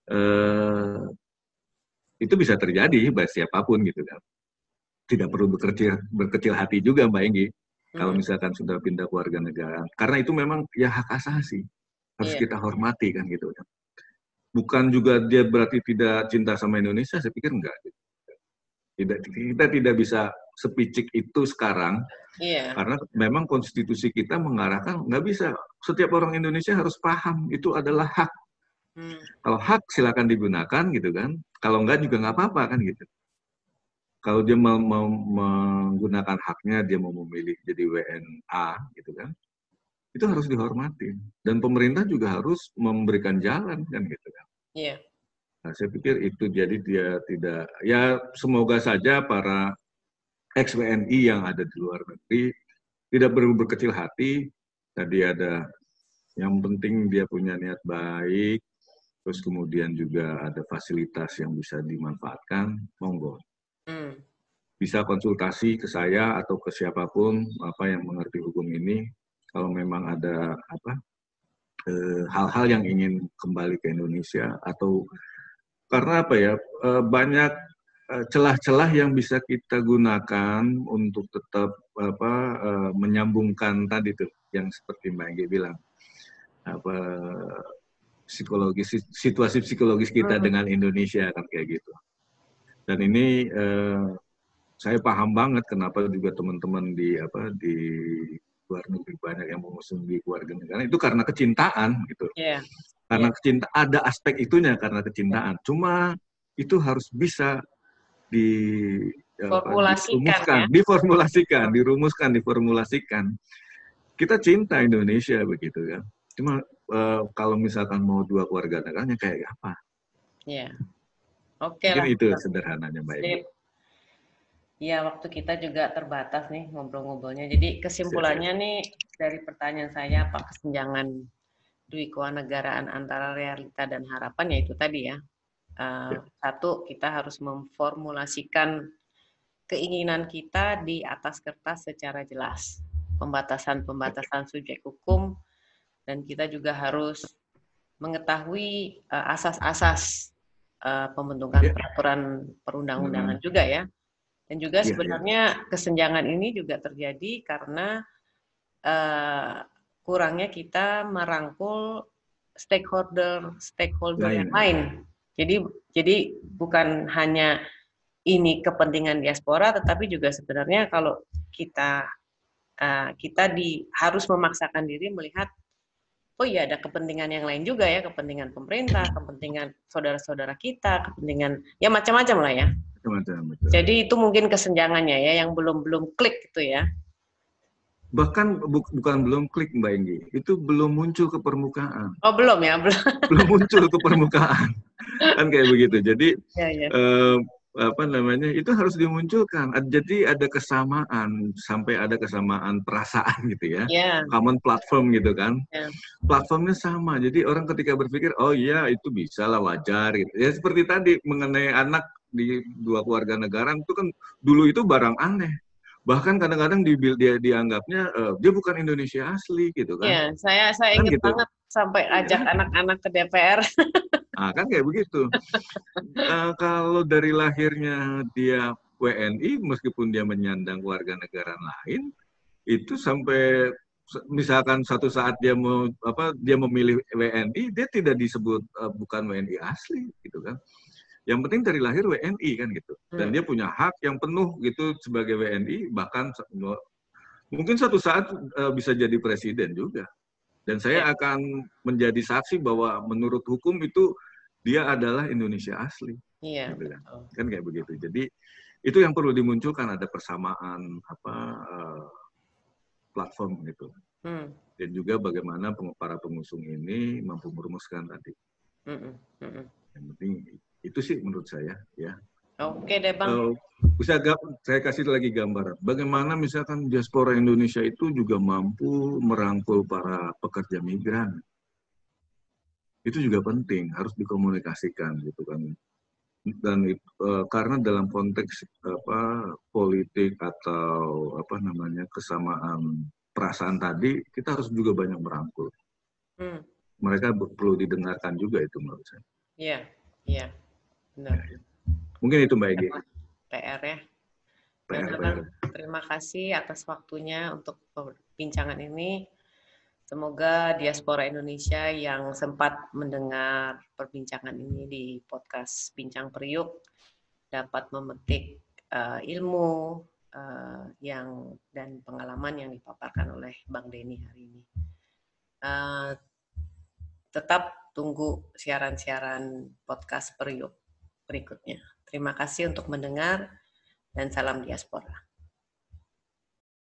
eh, itu bisa terjadi pada siapa pun gitu kan. Tidak perlu berkecil berkecil hati juga Mbak Enggi hmm. kalau misalkan sudah pindah keluarga negara. Karena itu memang ya hak asasi harus yeah. kita hormati kan gitu kan. Bukan juga dia berarti tidak cinta sama Indonesia, saya pikir enggak. Tidak kita tidak bisa sepicik itu sekarang yeah. karena memang konstitusi kita mengarahkan nggak bisa setiap orang Indonesia harus paham itu adalah hak Hmm. Kalau hak silakan digunakan gitu kan. Kalau enggak juga nggak apa-apa kan gitu. Kalau dia mau, mau menggunakan haknya, dia mau memilih jadi WNA gitu kan, itu harus dihormati. Dan pemerintah juga harus memberikan jalan kan gitu kan. Iya. Nah, saya pikir itu jadi dia tidak, ya semoga saja para ex-WNI yang ada di luar negeri tidak perlu berkecil hati. Tadi ada Yang penting dia punya niat baik, terus kemudian juga ada fasilitas yang bisa dimanfaatkan, monggo. Hmm. Bisa konsultasi ke saya atau ke siapa pun apa yang mengerti hukum ini. Kalau memang ada apa eh, hal-hal yang ingin kembali ke Indonesia atau karena apa ya eh, banyak eh, celah-celah yang bisa kita gunakan untuk tetap apa menyambungkan tadi tuh yang seperti Mbak Enggi bilang apa psikologis situasi psikologis kita hmm. dengan Indonesia kan kayak gitu. Dan ini eh, saya paham banget kenapa juga teman-teman di apa di luar negeri banyak yang mengusung di keluarga negara itu karena kecintaan gitu. Yeah. Karena yeah. kecinta ada aspek itunya karena kecintaan. Yeah. Cuma itu harus bisa di Formulasikan, ya? diformulasikan, dirumuskan, diformulasikan. Kita cinta Indonesia begitu kan. Cuma uh, kalau misalkan mau dua keluarga negaranya kayak apa? Ya. Oke okay lah. itu sederhananya Mbak Ibu. Ya, waktu kita juga terbatas nih ngobrol-ngobrolnya. Jadi kesimpulannya nih dari pertanyaan saya, apa kesenjangan dui kewarganegaraan antara realita dan harapan, yaitu tadi ya. Uh, ya. Satu, kita harus memformulasikan keinginan kita di atas kertas secara jelas. Pembatasan-pembatasan subjek hukum, dan kita juga harus mengetahui eh, asas-asas uh, pembentukan yeah. peraturan perundang-undangan hmm. juga ya. Dan juga yeah, iya. sebenarnya kesenjangan ini juga terjadi karena uh, kurangnya kita merangkul stakeholder stakeholder yeah, yang yeah. lain. Jadi jadi bukan hanya ini kepentingan diaspora, tetapi juga sebenarnya kalau kita uh, kita di harus memaksakan diri melihat oh iya ada kepentingan yang lain juga ya, kepentingan pemerintah, kepentingan saudara-saudara kita, kepentingan ya macam-macam lah ya. Macam-macam. Jadi itu mungkin kesenjangannya ya yang belum belum klik gitu ya. Bahkan bu bukan belum klik Mbak Enggi, itu belum muncul ke permukaan. Oh belum ya, belum. belum muncul ke permukaan. kan kayak begitu. Jadi ya, ya. Eh, apa namanya itu harus dimunculkan. Jadi ada kesamaan sampai ada kesamaan perasaan gitu ya. Yeah. Common platform gitu kan. Yeah. Platformnya sama. Jadi orang ketika berpikir oh iya itu bisa lah wajar gitu. Ya seperti tadi mengenai anak di dua keluarga negara itu kan dulu itu barang aneh. Bahkan kadang-kadang di, dia dianggapnya uh, dia bukan Indonesia asli gitu kan. Iya, saya saya kan ingat gitu. banget sampai ajak iya. anak-anak ke DPR. Nah, kan kayak begitu. uh, kalau dari lahirnya dia WNI, meskipun dia menyandang warga negara lain, itu sampai misalkan satu saat dia mau apa dia memilih WNI, dia tidak disebut uh, bukan WNI asli, gitu kan. Yang penting dari lahir WNI kan gitu, dan hmm. dia punya hak yang penuh gitu sebagai WNI, bahkan mungkin satu saat uh, bisa jadi presiden juga. Dan saya ya. akan menjadi saksi bahwa menurut hukum itu dia adalah Indonesia asli. Iya. Gitu kan. kan kayak begitu. Jadi itu yang perlu dimunculkan ada persamaan apa uh, platform gitu. Hmm. Dan juga bagaimana para pengusung ini mampu merumuskan tadi. Hmm. Hmm. Yang penting itu sih menurut saya ya. Oke deh bang. Uh, bisa saya kasih lagi gambaran. Bagaimana misalkan diaspora Indonesia itu juga mampu merangkul para pekerja migran itu juga penting harus dikomunikasikan gitu kan. Dan e, karena dalam konteks apa politik atau apa namanya kesamaan perasaan tadi kita harus juga banyak merangkul. Hmm. mereka perlu didengarkan juga itu menurut saya. Iya iya. Benar. Ya, ya. mungkin itu mbak Egi. PR ya. PR, PR. terima kasih atas waktunya untuk perbincangan ini Semoga diaspora Indonesia yang sempat mendengar perbincangan ini di podcast Bincang Periuk dapat memetik uh, ilmu uh, yang dan pengalaman yang dipaparkan oleh Bang Denny hari ini. Uh, tetap tunggu siaran-siaran podcast Periuk berikutnya. Terima kasih untuk mendengar dan salam diaspora.